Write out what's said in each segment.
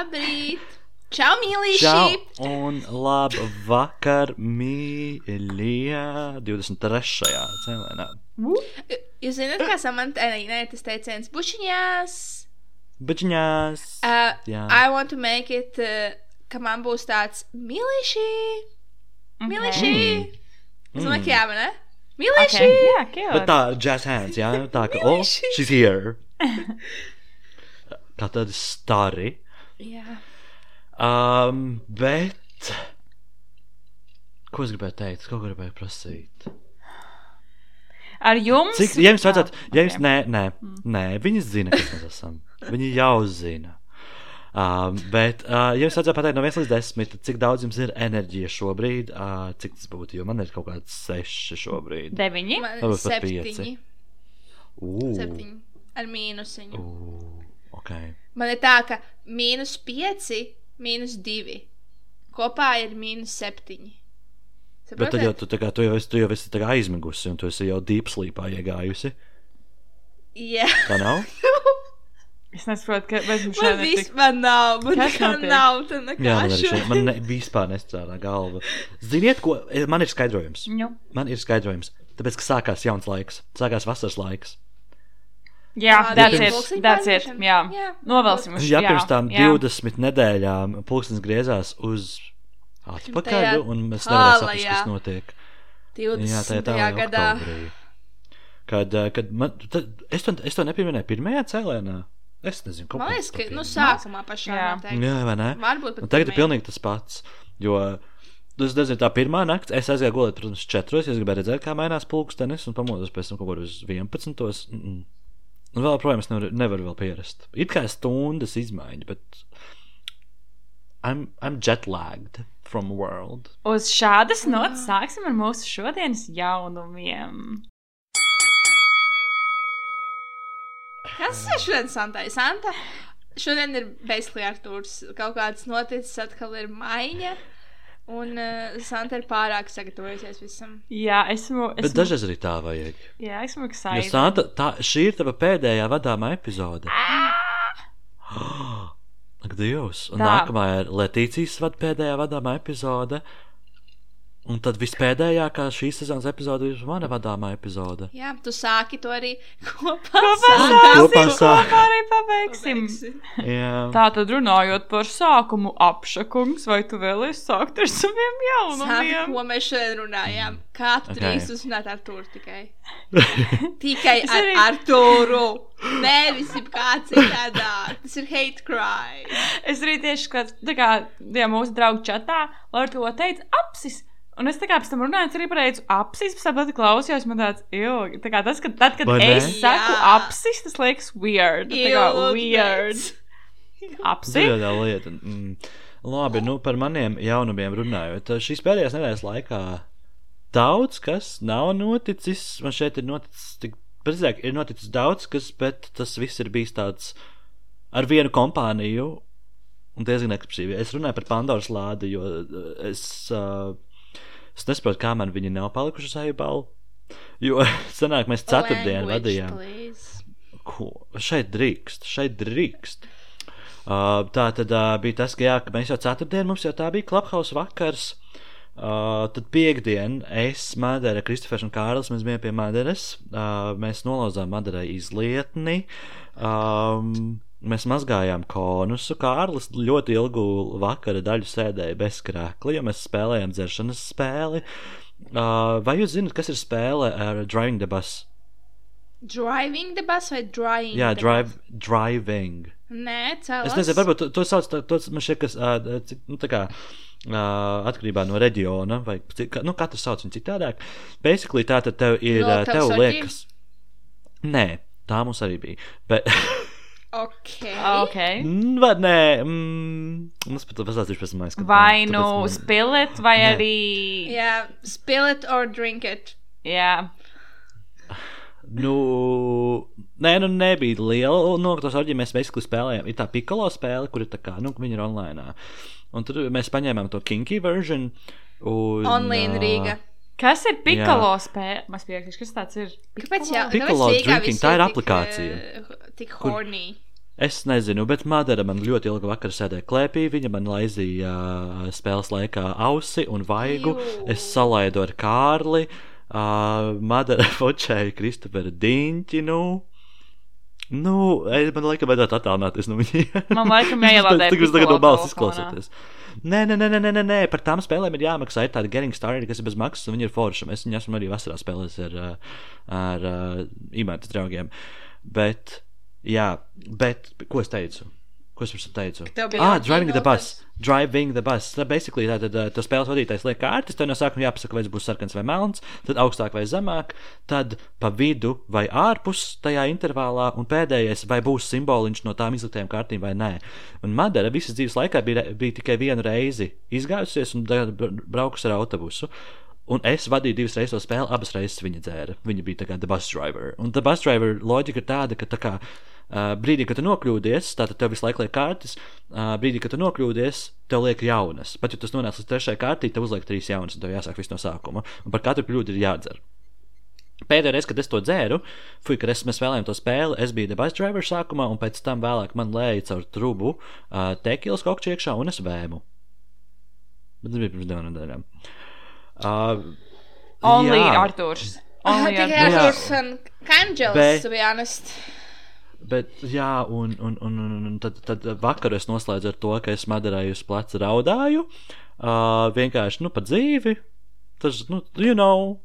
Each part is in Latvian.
Labrīt! Čau! Čau un labu vakar, mīļie, 23. cēlēnā. Jūs zināt, kā samantai nē, tas teiciens bušiņās. Bučiņās. Uh, Jā. I want to make it, uh, ka man būs tāds mīlīši! Mīlīši! Es domāju, ka jā, vai ne? Mīlīši! Okay. Jā, cute. Bet tā, jazz hands, jā, tā ka, oh, she's here. Kā tādi stari. Jā. Um, bet. Ko es gribēju teikt? Ko gribēju prasīt? Ar jums? Cik, ja jums vajadzētu, ja jums, nē, nē, nē, viņi zina, kas mēs esam. Viņi jau zina. Um, bet, uh, ja jums vajadzētu pateikt no 1 līdz 10, tad cik daudz jums ir enerģijas šobrīd, uh, cik tas būtu, jo man ir kaut kāds 6 šobrīd. Deviņi. Man ir Varbūt pat septiņi. pieci. Ū, Septiņi. Ar mīnusiņu. ū, ok. Man ir tā, ka mīnus pieci, mīnus divi. Kopā ir mīnus septiņi. Bet tad jau tu, tā kā, tu jau esi, tu jau esi aizmigusi, un tu esi jau deep sleepā iegājusi. Jā. Tā nav? Es nesaprotu, ka mēs mums Man šeit vispār nav. Man nekā nav. Tā Jā, nekā man arī šo. šeit, man ne, vispār nestrādā galva. Ziniet, ko, man ir skaidrojums. Nu. Man ir skaidrojums. Tāpēc, ka sākās jauns laiks, sākās vasaras laiks. Jā, that's ir it. pulksteņa That's it. pārnešana? Jā. Jā. Novelsim uz Ja pirms tām jā. 20 nedēļām pulkstenis griezās uz atpakaļ, un mēs nevarējām saprast, kas notiek. 20. Jā, tajā tālajā gadā. oktobrī. Kad, eh, kad man, tad, es, to, es to nepieminēju pirmajā cēlēnā. Es nezinu, kaut Man liekas, ka nu, sākumā pašā Jā. Jā, vai ne? Varbūt pat Un tagad ir pirmajā. pilnīgi tas pats. Jo tas nezinu, tā pirmā naktis, es aizgāju gulēt, protams, četros. Es gribēju redzēt, kā mainās pulkstenis, un pamodos pēc tam kaut kur uz 11. Mm -mm. Un vēl, protams, nevaru, nevaru vēl pierast. Ir kā stundas izmaiņa, bet I'm, I'm jet lagged from world. Uz šādas notas sāksim ar mūsu šodienas jaunumiem. Kas ir šodien Santai? Santa šodien ir basically Artūrs. Kaut kāds noticis, atkal ir maiņa. Un uh, Santa ir pārāk sagatavojusies visam. Jā, esmu. Bet esmu dažreiz arī tā vajag. Jā, esmu Jo excited. Santa, tā, šī ir tava pēdējā vadāmā epizode. Ak, Dievs! Un Tā. nākamā ir Letīcijas vad pēdējā vadāmā epizode. Un tad vispēdējākā šīs sezonas epizode ir mana vadāmā epizode. Jā, tu sāki to arī kopā. Sākām. Kopā sāksim, sāk. kopā arī pabeigsim. Tā tad runājot par sākumu apšakungs, vai tu vēlies sākt ar saviem jaunumiem? ko mēs šodien runājām? Kā tu Ok. drīkst uzrunāt ar Artūru tikai? tikai ar arī- Artūru. Nevis jau kāds citādā. Tas ir hate crime. Es arī tieši skatos, tā kā ja mūsu draugu čatā, Laura to teica, apsis. Un es tā kā pēc tam runāju, arī pateicu, apsis, pat klausījos, man tāds ilgi. Tā kā tas, ka tad, kad ne? es saku Jā. apsis, tas liekas weird. Tā kā weird. pēc. Apsi? tā lieta. Mm. Labi, nu par maniem jaunumiem runājot. Šīs pēdējās nedēļas laikā daudz kas nav noticis. Man šeit ir noticis, tik, precīzāk, ir noticis daudz kas, bet tas viss ir bijis tāds ar vienu kompāniju. Un diezgan ekspresīvi. Es runāju par Pandoras lādi, jo es, uh, es nesaprotu, kā man viņi nav palikuši uz ejubalu. Jo senāk mēs ceturtdienu Language, vadījām. please. Ko? Šeit drīkst, šeit drīkst. Uh, tā tad uh, bija tas, ka, jā, ka mēs jau ceturtdien, mums jau tā bija klubhausa vakars. Uh, tad piekdien es, Madara, Kristofers un Kārlis, mēs bijām pie Madaras. Uh, mēs nolauzām Madarai izlietni. Um, mēs mazgājām konusu. Kārlis ļoti ilgu vakara daļu sēdēja bez krākla, jo mēs spēlējām dzeršanas spēli. Uh, vai jūs zināt, kas ir spēle ar Driving the Bus? Driving the bus vai drying? Jā, drive, driving. Nē, cēlās. Es nezinu, varbūt to, to sauc, tā, to man šķiet, kas, ā, cik, nu, tā kā, ā, atkarībā no reģiona, vai, cik, nu, katrs sauc viņu citādāk. Basically, tā tad tev ir, No tev liekas, nē, tā mums arī bija, bet, Ok. Ok. Mm, vai nē, mm, es pat to pastāstīšu pēc aizskatu. Vai nu spilit, vai Nē. arī. Jā, spill it or drink it. Jā. Nu, nē, nu nebija liela nokļūst. Arī mēs basically spēlējām. Ir tā pikolo spēle, kur ir tā kā, nu, viņi ir online. Un tur mēs paņēmām to kinky version. Un, Online Rīga. Kas ir pikalo spēle? Mēs piekritīsim, kas tāds ir. Kāpēc jā? Rīgā drinking, tā ir tik, aplikācija. eh, Tik horny. Es nezinu, bet Madara man ļoti ilgu vakaru sēdēja klēpī. Viņa man laizīja uh, spēles laikā ausi un vaigu. Jū. Es salaidu ar Kārli. Uh, Madara fočēja Kristofera Diņķi. Nu, nu man laikam vajadzētu attālināties no viņiem. Man laikam jāielādē Tagad jūs tagad no balss izklausāties. Nē, nē, nē, nē, nē, nē, par tām spēlēm ir jāmaksā. Ir tāda Getting Started, kas ir bez maksas, un viņi ir forši. Es viņu esmu arī vasarā spēlējis ar, uh, ar uh, īmētas draugiem. Bet, jā, bet, ko es teicu? Ko es pirms tam teicu? Ah, driving the bus. Driving the bus. Tā basically tā tad uh, tas spēles vadītājs liek kārtas, tev no sākuma jāpasaka, vai tas būs sarkans vai melns, tad augstāk vai zemāk, tad pa vidu vai ārpus tajā intervālā, un pēdējais, vai būs simboliņš no tām izliktajām kārtīm vai nē. Un Madara visas dzīves laikā bija, bija tikai vienu reizi izgājusies un braukus ar autobusu. Un es vadīju divas reizes to spēli, abas reizes viņa dzēra. Viņa bija tā kā the bus driver. Un the bus driver loģika ir tāda, ka tā kā, brīdī, kad tu nokļūdies, tātad tev visu laiku liek kārtas, uh, brīdī, kad tu nokļūdies, tev liek jaunas. Pat ja tas nonāc līdz trešajai kārtī, tev uzliek trīs jaunas, un tev jāsāk viss no sākuma. Un par katru kļūdu ir jādzer. Pēdējā reize, kad es to dzēru, fui, kad es, mēs spēlējām to spēli, es biju bus driver sākumā, un pēc tam vēlāk man lēja caur trubu uh, tekilas kokču iekšā, un es vēmu. Bet tas bija pirms divām nedēļām. Uh, Only jā. Arthurs. Only Tikai Arthurs. Jā. Arthurs un Kanģels, to be honest. Bet, jā, un, un, un, un, tad, tad vakarā es noslēdzu ar to, ka es madarēju uz pleca raudāju. Uh, vienkārši, nu, pa dzīvi. Tas, nu, you know,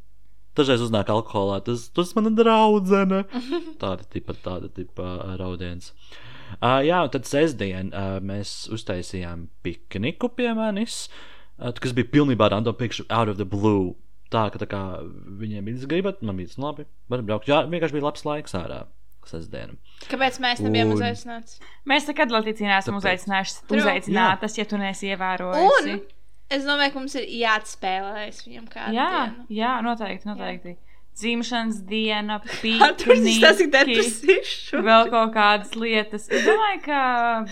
dažreiz uznāk alkoholā. Tas, tas mana draudzene. Tāda tipa, tāda tipa raudiens. Uh, jā, un tad sestdien uh, mēs uztaisījām pikniku pie manis, uh, kas bija pilnībā random picture out of the blue. Tā, ka tā kā viņiem bija gribat, man bija labi. Varam braukt. Jā, vienkārši bija labs laiks ārā. Sestdienu. Kāpēc mēs nebijām Un- uzaicināti? Mēs nekad Latīcijā neesam uzaicinātas, ja tu neesi Un ievērojusi. es domāju, ka mums ir jāatspēlēs viņam kādu Jā, dienu. jā, noteikti, noteikti. Dzimšanas diena, Arthurs tas ir pikniki, depresīvs. vēl kaut kādas lietas. Es domāju, ka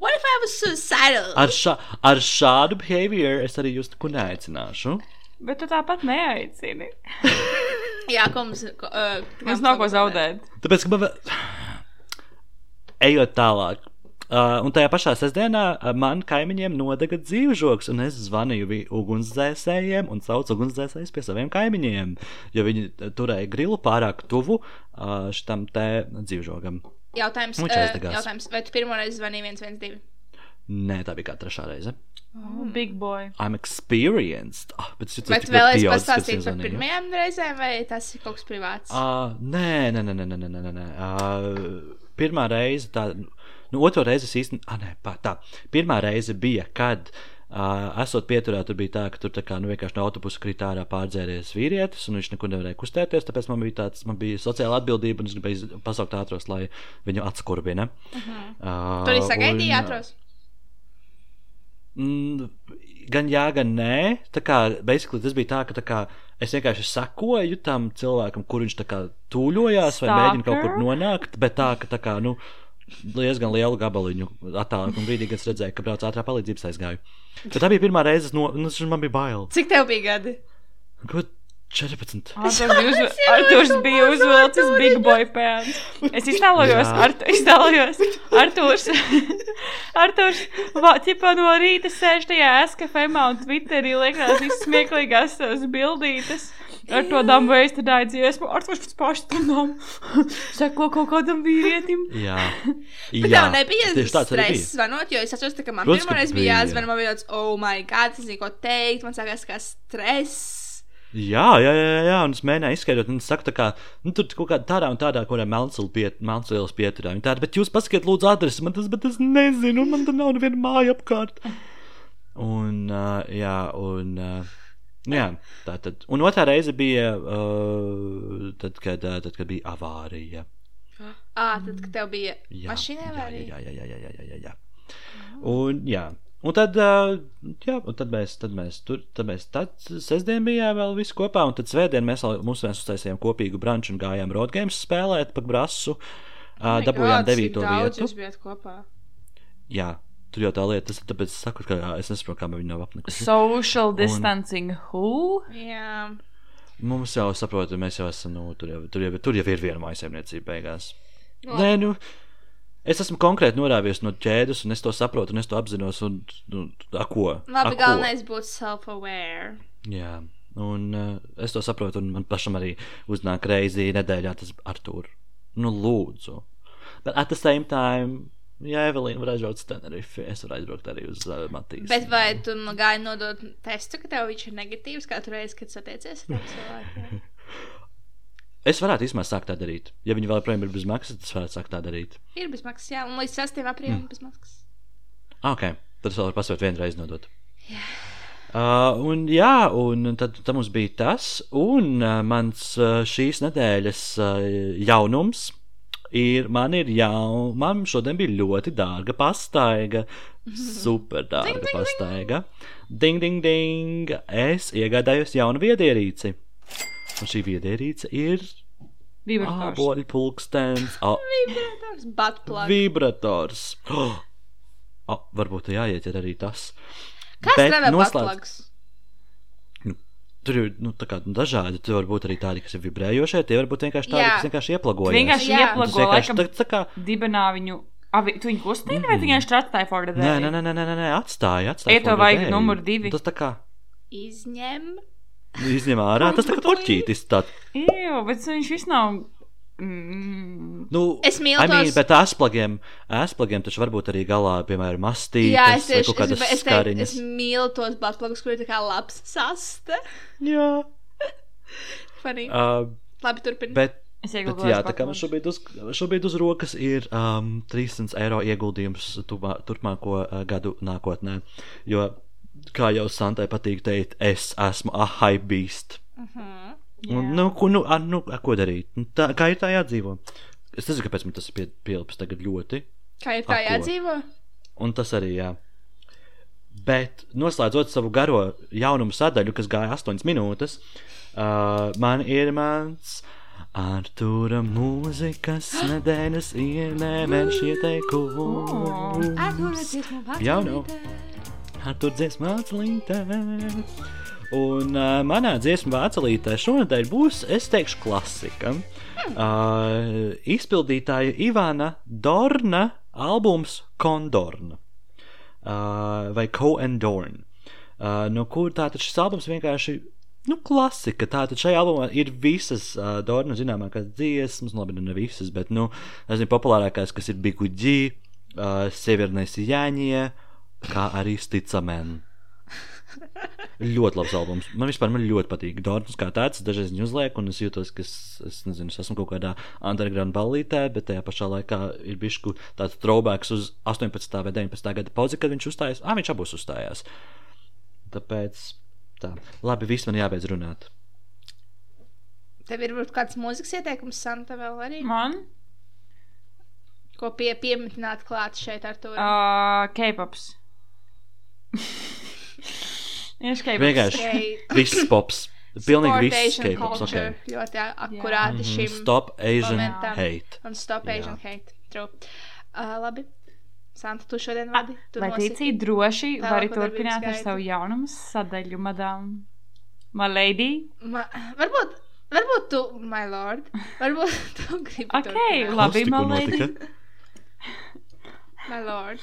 What if I was suicidal? Ar, šā, ar šādu behavior es arī jūs neko neaicināšu. Bet tu tāpat neaicini. Jā, ko mums ir. ko, Uh, Mums nav ko zaudēt. Tāpēc, ka vēl. Ejot tālāk. Uh, un tajā pašā sestdienā uh, man kaimiņiem nodega dzīvžoks, un es zvanīju ugunsdzēsējiem un saucu ugunsdzēsējus pie saviem kaimiņiem, jo viņi turēja grilu pārāk tuvu uh, šitam te dzīvžogam. Jautājums, uh, jautājums, vai tu pirmo reizi zvanīji 112? Nē, tā bija kā trešā reize. Oh, big boy. I'm experienced. Ah, bet tu, bet vēlēs pastāstīt par pirmajām reizēm, vai tas ir kaut kas privāts? Uh, nē, nē, nē, nē, nē, nē, nē. Uh, pirmā reize, tā, nu, otro reizi es īstenībā, ah, nē, pā, tā. Pirmā reize bija, kad uh, Uh, esot pieturā, tur bija tā, ka tur kā, nu, vienkārši no autobusa krita ārā pārdzēries vīrietis, un viņš nekur nevarēja kustēties. Tāpēc man bija, tāds, man bija sociāla atbildība, un es gribēju pasaukt ātros, lai viņu atskurbina. Mhm. Uh -huh. uh, tur arī sagaidīja ātros. Mm, gan jā, gan nē. Tā kā basically, tas bija tā, ka kā, es vienkārši sakoju tam cilvēkam, kur viņš kā tūļojās vai Stalker? mēģina kaut kur nonākt. Bet tā, ka tā kā, nu, diezgan lielu gabaliņu attālāk, un brīdī, kad es redzēju, ka brauc ātrā palīdzības aizgāju. Bet tā bija pirmā reize, es no, nu, man bija bail. Cik tev bija gadi? Ko 14? Arthurs bija uzvilcis big boy pants. Es iztēlojos. Art, iztēlojos, Arthurs, va, ķipa no rīta sēž tajā SKFMā un Twitterī liekās visas smieklīgās savas bildītes. Ar to damu veistadāju dziesmu, Arthurs pēc paštundām seko kaut kādam vīrietim. Jā, Bet Jā. tev nebija stress zvanot, jo es atceros, ka man reize bija bija. jāzvan, man bija tāds, oh, my God, es nezinu, ko teikt, man sākās kā stress. Jā, jā, jā, jā, un es mēģināju izskaidrot, un saku, tā kā, nu, tur kaut kādā tādā un tādā, kurā melncīlas pieturā. Viņa tāda, bet jūs pasakiet, lūdzu, adresi, man tas, bet es nezinu, un man tur nav neviena māja apkārt. Un, uh, jā, un, uh, jā, tā tad. Un otrā reize bija, uh, tad, kad, uh, tad, kad bija avārija. Ā, tad, kad tev bija vai arī? jā, jā, jā, jā, jā, jā, jā, jā. Un, jā. Un tad, jā, un tad mēs, tad mēs tur, tad mēs tad sestdien bijām vēl visi kopā, un tad svētdien mēs, vēl- mums mēs uztaisījām kopīgu branču un gājām road games spēlēt pa brasu. Uh, Oh my dabūjām God, devīto vietu. Jā, tur jau tā lieta, tas ir tāpēc, es saku, ka jā, es nesaprotu, kā viņi nav apnikuši. Social distancing who? Jā. Mums jau saprotu, mēs jau esam, nu, tur jau, tur jau, tur jau ir viena mājasēmniecība beigās. Nē, nu, es esmu konkrēti norāvies no ķēdes, un es to saprotu, un es to apzinos. Un, nu, a, ko? Labi, A, galvenais būt self-aware. Jā, un uh, es to saprotu, un man pašam arī uznāk reizī nedēļā tas Artur. Nu, lūdzu. Bet at the same time, ja Evelīna var aizbraukt uz Tenerife, es varu aizbraukt arī uz uh, Matīs. Bet vai tu nu gāji nodot testu, ka tev viņš ir negatīvs katru reizi, kad satiecies ar cilvēkiem? Es varētu īstenībā sākt tā darīt. Ja viņi vēl joprojām ir bez maksas, tad es varētu sākt tā darīt. Ir bez maksas, jā, un līdz 6. aprīlim mm. bez maksas. Ah, ok, tad es vēl varu pasūtīt vienreiz nodot. Uh, un jā, un tad, tad mums bija tas, un uh, mans uh, šīs nedēļas uh, jaunums ir, man ir jau, man šodien bija ļoti dārga pastaiga, super dārga ding, ding. pastaiga. Ding, ding, ding, es iegādājos jaunu viedierīci. Un šī viedierīce ir Vibrators. pulkstens, a, Vibrators, buttplug. vibrators. Oh! Oh, varbūt jāieķer arī tas. Kas Bet strādā noslēdz- buttplugs? Tur ir nu, tā kā, dažādi. Tur var būt arī tādi, kas ir vibrējošie. Tie var būt vienkārši tādi, Jā. kas vienkārši ieplagojas. Vienkārši Jā. Tas ieplago, vienkārši tā, tā kā, dibenā viņu. Avi, tu viņu kustini vai tu vienkārši atstāji for the day? nē, nē, nē, nē, nē, nē, atstāja. atstāja Ej, tev for the vajag numur divi. Tas tā kā Izņem. Izņem ārā. Tas tā kā porķītis. Jā, bet viņš viss nav. Mm, nu, Es mīlu I mean, tos- bet asplagiem, asplagiem taču var būt arī galā, piemēram, mastītes Jā, es vai tieši kaut kādas es, es, skariņas. es mīlu tos buttplugs, kur ir tā kā labs saste. Jā. Funny. Uh, Labi, turpini. bet es Bet, jā, tā kā man šobrīd uz, šobrīd uz rokas ir um, 300 eiro ieguldījums tuvā, turpmāko uh, gadu nākotnē. Jo, kā jau Santai patīk teikt, es esmu a high beast. Mhm. Un, nu, ko, nu, a, nu, a, ko darīt? Nu, Tā, kā ir tā jādzīvo? Es nezinu, kāpēc man tas pie- pielipis tagad ļoti. Kā ir tā Ak, ko? jādzīvo? Un tas arī, jā. Bet, noslēdzot savu garo jaunumu sadaļu, kas gāja 8 minūtes, uh, man ir mans Artūra mūzikas nedēļas ienēmēs ieteikums. Jau nav. Artūra dziesmu vācelītē. Un uh, manā dziesmu vācelītē šonadēļ būs, es teikšu, klasika. Uh, izpildītāja Ivana Dorna albums Kondorna uh, vai Co-Endorn. Uh, no kur tātad šis albums vienkārši nu, klasika. Tātad šajā albumā ir visas uh, Dorna zināmākās dziesmas, nu, labi, nu, ne visas, bet, nu, nezinu, populārākās, kas ir Biguģi, uh, Severnais Jāņie, kā arī Sticamen. Ļoti labs albums. Man vispār man ļoti patīk. Dārns kā tāds, dažreiz viņu uzliek, un es jūtos, ka es, es nezinu, es esmu kaut kādā underground ballītē, bet tajā pašā laikā ir bijis tāds throwbacks uz 18. vai 19. gada pauzi, kad viņš uzstājās. Ah, viņš abos uzstājās. Tāpēc, tā. Labi, viss man jābeidz runāt. Tev ir varbūt kāds mūzikas ieteikums, Santa, vēl arī? Man? Ko pie, pieminēt klāt šeit ar to? Uh, K-pops. Viņš K-pops. Vienkārši viss pops. Pilnīgi viss K-pops. Okay. Ļoti akurāti Mhm, šim. Stop Asian momentam. hate. Un stop Jā. Asian hate. True. Uh, labi. Santa, tu šodien vadi. Tu Lai ticī droši, Tālāko vari turpināt ar savu jaunumu sadaļu, madām. My lady. Ma, varbūt, varbūt tu, my lord, varbūt tu gribi. Ok, turpināt. labi, my lady. My lord.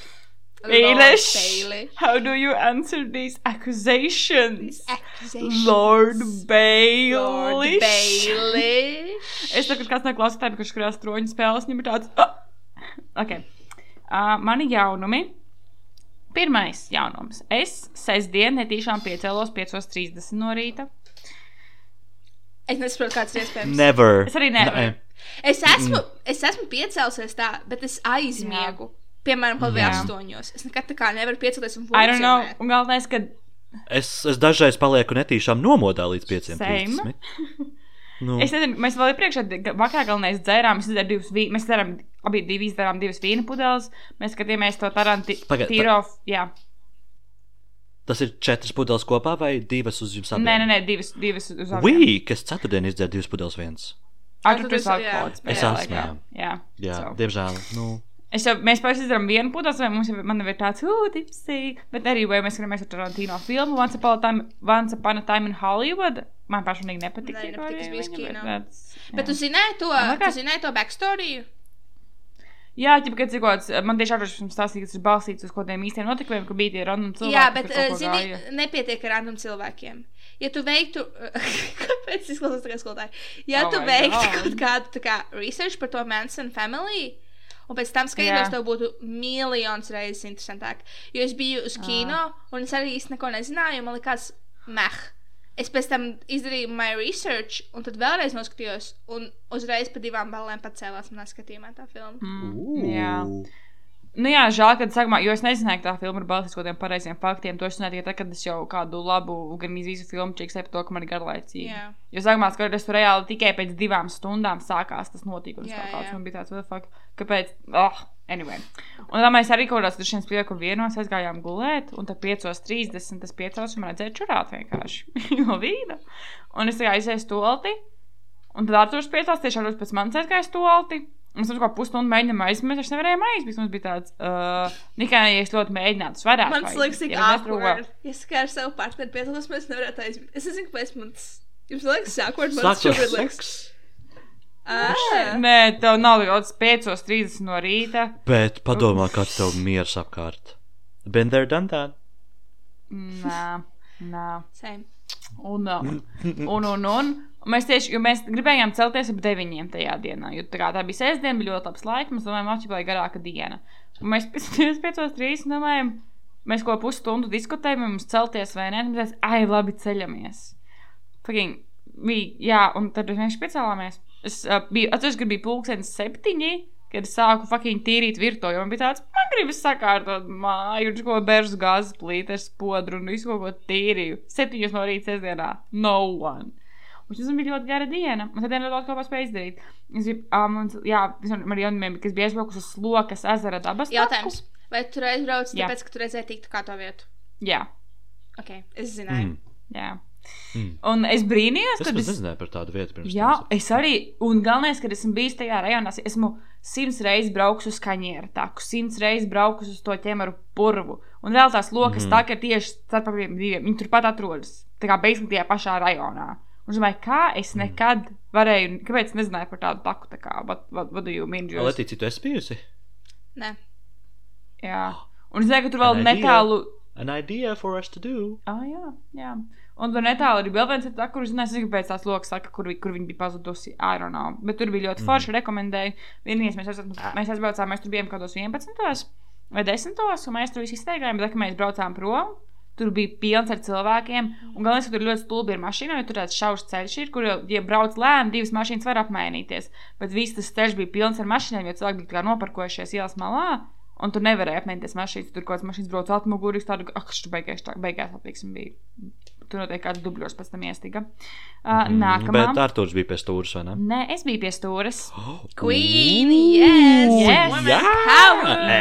Baelish. Baelish. How do you answer these accusations? Accusations. Lord Lord Baelish. Baelish. Es tagad kāds no klausītājiem, kurš kurās troņu spēles viņam ir tāds. Oh! Ok. Uh, mani jaunumi. Pirmais jaunums. Es sestdien netīšām piecēlos 5.30 no rīta. Es nesaprotu, kāds ir iespējams. Never. Es arī nevaru. Nē. Es esmu, es esmu piecēlusies tā, bet es aizmiegu. Piemēram, kaut vai Jā. astoņos. Es nekad tā kā nevaru piecelties un I don't know. funkcionēt. Un galvenais, ka Es, es dažreiz palieku netīšām nomodā līdz 5. Same. Nu, Es nezinu, mēs vēl iepriekš vakarā galvenais dzērām, mēs izdarām divas, vī- mēs darām, abi divi izdarām divas vīna pudeles, mēs skatījāmies to taranti, Pagaid, tīro, jā. tas ir četras pudeles kopā vai divas uz jums abiem? Nē, nē, nē, divas, divas uz abiem. Vī, kas ceturtdien izdzēra divas pudeles viens. Ar tu tad tas es- jā. alkohols. Es pēdējā esmu, laikā. jā. Jā. Jā, So. diemžēl. Nu, Es jau, mēs paši izdarām vienu pudeles, vai mums jau jau ir tāds, ugh, tipsī. Bet arī, vai mēs skatāmies ar Tarantino filmu Once Upon a Time, Once Upon a Time in Hollywood. Man personīgi nepatīk. Nē, nepatīk, biju viņa, kino. bet that's- Bet tu zināji to, tu zināji to backstoriju? Jā, ķip, kad ir kaut kāds, man tieši ārpus pirms stāstīja, ka tas ir balstīts uz kaut kādiem īstiem notikumiem, ka bija tie random cilvēki. Jā, kas bet, ko zini, gāja. nepietiek ar random cilvēkiem. Ja tu veiktu, kāpēc es izklausos tā kā skolotāji? Ja Oh tu veiktu God. kaut kādu tā kā research par to Manson family, un pēc tam Jā. tev būtu miljons reizes interesantāk. Jo es biju uz kino, un es arī īsti neko nezināju, man likās, meh. Es pēc tam izdarīju my research, un tad vēlreiz noskatījos, un uzreiz pa divām balēm pacēlās manā skatījumā tā filma. Mm, jā. Nu jā, žēl, ka sākumā, jo es nezināju, ka tā filma ir balstīta uz kaut kādiem pareiziem faktiem. To es zināju tikai tad, kad es jau kādu labu, gan visu filmu čīkstēju par to, ka man ir garlaicīgi. Jā. Jo sākumā skatoties tur reāli tikai pēc divām stundām sākās tas notikums. Jā, kā tāds. jā. Man bija tāds, the fuck, kāpēc? Oh, anyway. Un tad mēs arī kaut kādās tur šiem spēku vienos aizgājām gulēt, un tad 5.30 tas 5. man redzēja čurāt vienkārši no vīna. Un es tā kā aizēju stolti, un tad Arthurs piecās tiešām pēc manis aizgāja stolti. Mēs tam kā pusstundu mēģinājām aizmirst, es nevarēju aizmirst. Mums bija tāds, uh, nekā ja es ļoti mēģinātu, tas varētu. Man liekas, awkward. Ja es kā ar savu partneri piedalos, mēs nevarētu aizmirst. Es nezinu, kāpēc man tas. Jums liekas, awkward, man tas Sākot šobrīd liekas. Nē, tev nav kaut kāds 5.30 no rīta. Bet padomā, kāds tev miers apkārt. Been there, done that. Nē, nē. same. Un, uh, un, un, un, un mēs tieši, jo mēs gribējām celties ap deviņiem tajā dienā, jo tā, tā bija sestdiena, bija ļoti labs laiks, mēs domājām, atšķirīgi garāka diena. Un mēs piecos trīs domājam, mēs ko pusstundu diskutējam, vai mums celties vai nē, un mēs teicu, ai, labi, ceļamies. Fucking, bija, jā, un tad mēs piecēlāmies. Es uh, biju, atceros, ka bija pulkstenis septiņi, kad es sāku fucking tīrīt virtuvi, jo man bija tāds, man gribas sakārtot māju, un ko bērnu gāzes plītes, podru un visu kaut ko tīrīju. Septiņos no rīta sestdienā. No one. Un šis bija ļoti gara diena. Un tad dienā kaut ko spēju izdarīt. Es biju, um, un, jā, visam ar jaunumiem, kas bija aizbraukusi uz slokas ezera dabas. Jautājums. Vai tu aizbrauc, Jā. tāpēc, ka tu redzēji tiktu kā to vietu? taku? Jā, Ok, es zināju. Mm. jā. Mm. Un es brīnījos, Es kad es. nezināju par tādu vietu pirms Jā, tam. es arī. Un galvenais, kad esmu bijis tajā rajonā, es esmu simts reizes braucis uz kaņēru taku, simts reizes braucis uz to ķemaru purvu. Un vēl tās lokas mm. Tā, ka tieši starp abiem diviem. Viņi turpat atrodas. Tā kā beigās tajā pašā rajonā. Un es domāju, kā es Mhm. nekad varēju, kāpēc nezināju par tādu taku, tā kā, what, what, what do you mean? Jules? Letīci, tu esi bijusi? Nē, Jā. Un es zinu, ka tur vēl netālu. An idea for us to do. Ah, jā, jā. Un tur netālu arī vēl viens tāds, kur es nezinu, kāpēc tās lokas saka, kur, kur viņi bija pazudusi. I don't know. Bet tur bija ļoti forši, rekomendēju. Vienīgais mēs, esam, mēs aizbraucām, mēs tur bijām kaut kādos 11. vai 10. un mēs tur visi izteigājām, bet, kad mēs braucām prom, tur bija pilns ar cilvēkiem. Un galvenais, ka tur ļoti stulbi ir mašīna, jo tur tāds šaurs ceļš ir, kur, ja brauc lēni, divas mašīnas var apmainīties. Bet viss tas ceļš bija pilns ar mašīnām, jo cilvēki bija noparkojušies ielas malā. Un tur nevarēja apmainīties mašīnas. Tur kaut kādas mašīnas brauc atmugurīs, tādu, ak, kas tur beigās, tā, beigās atlieksim bija. Tur noteikti kāds dubļos pēc tam iestiga. Uh, Mm, nākamā. Bet Artūrs bija pie stūres, vai ne? Nē, es biju pie stūres. Queen, yes! Yes. Woman Jā.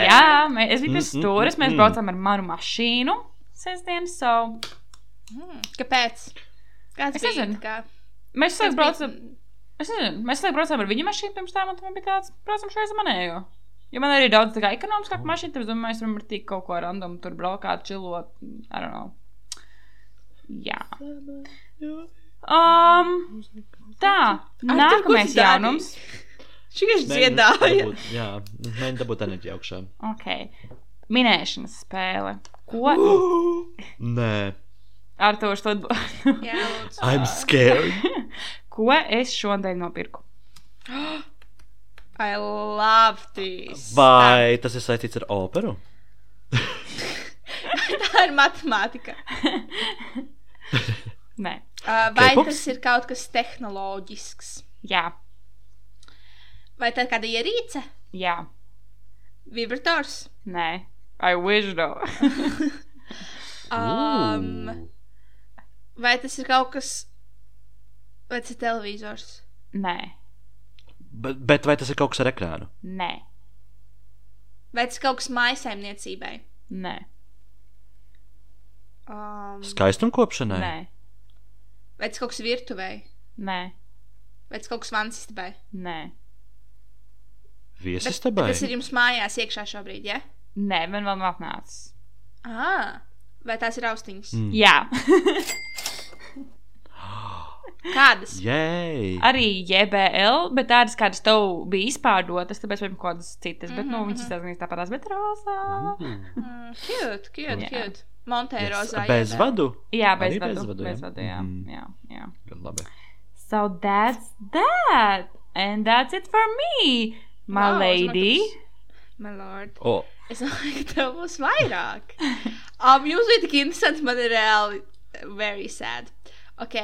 Jā, es biju pie Mm, mm, stūres. Mēs mm. braucām ar manu mašīnu. Sestdien, so. Mm, Kāpēc? Kāds Es bija? nezinu. tā kā- Mēs kāds laikam bija-. Es nezinu, mēs laikam braucām ar viņu mašīnu pirms tam, un tam bija tāds, braucam šai manējo. Jo man arī ir daudz tā kā ekonomiskāka mašīna, tad es domāju, mēs varam ar tik kaut ko random tur braukāt, čilot. I don't know. Jā. Um, tā, nākamais jaunums. Šis Mēģinu dziedāja. dabūt- Jā, mēģinu dabūt enerģiju augšā. Ok. Minēšanas spēle. Ko Nē, Artošs tad Jā, lūdzu. I'm scared. Ko es šodien nopirku? I love this. Vai tas ir saistīts ar operu? Tā ir matemātika. Nē, Uh, vai tas ir kaut kas tehnoloģisks? jā, Vai tā ir kāda ierīce? jā, Vibrators? nē. I wish though. Um, vai tas ir kaut kas. Vai tas ir televizors? nē, Bet, bet vai tas ir kaut kas ar ekrānu? nē, Vai tas ir kaut kas maisaimniecībai? nē, Um, Skaistumkopšanai? nē, vai tas kaut kas virtuvei? nē, Vai tas kaut kas vansistabai? nē. Viesistabai? Tas ir jums mājās iekšā šobrīd, ja? Nē, man vēl nav atnācis. Ah, vai tās ir austiņas? Mm. Jā, Kādas? Jēj! Arī JBL, bet tādas, kādas tev bija izpārdotas, tāpēc vēl kaut kādas citas. Bet, nu, viņas izstāsta gan tāpatās, bet rozā. Mm, cute, cute, Jā. cute. Monteiro Yes, zāģē. Bez vadu? Jā, Arī bez vadu. jā? Bez vadu, jā. Mhm. jā, jā. Gan Labi. So that's that. And that's it for me, my Wow, lady. My lord. O, Es domāju, ka tev būs vairāk. um, jūs bijat tik interesants, man ir reāli uh, very sad. Ok.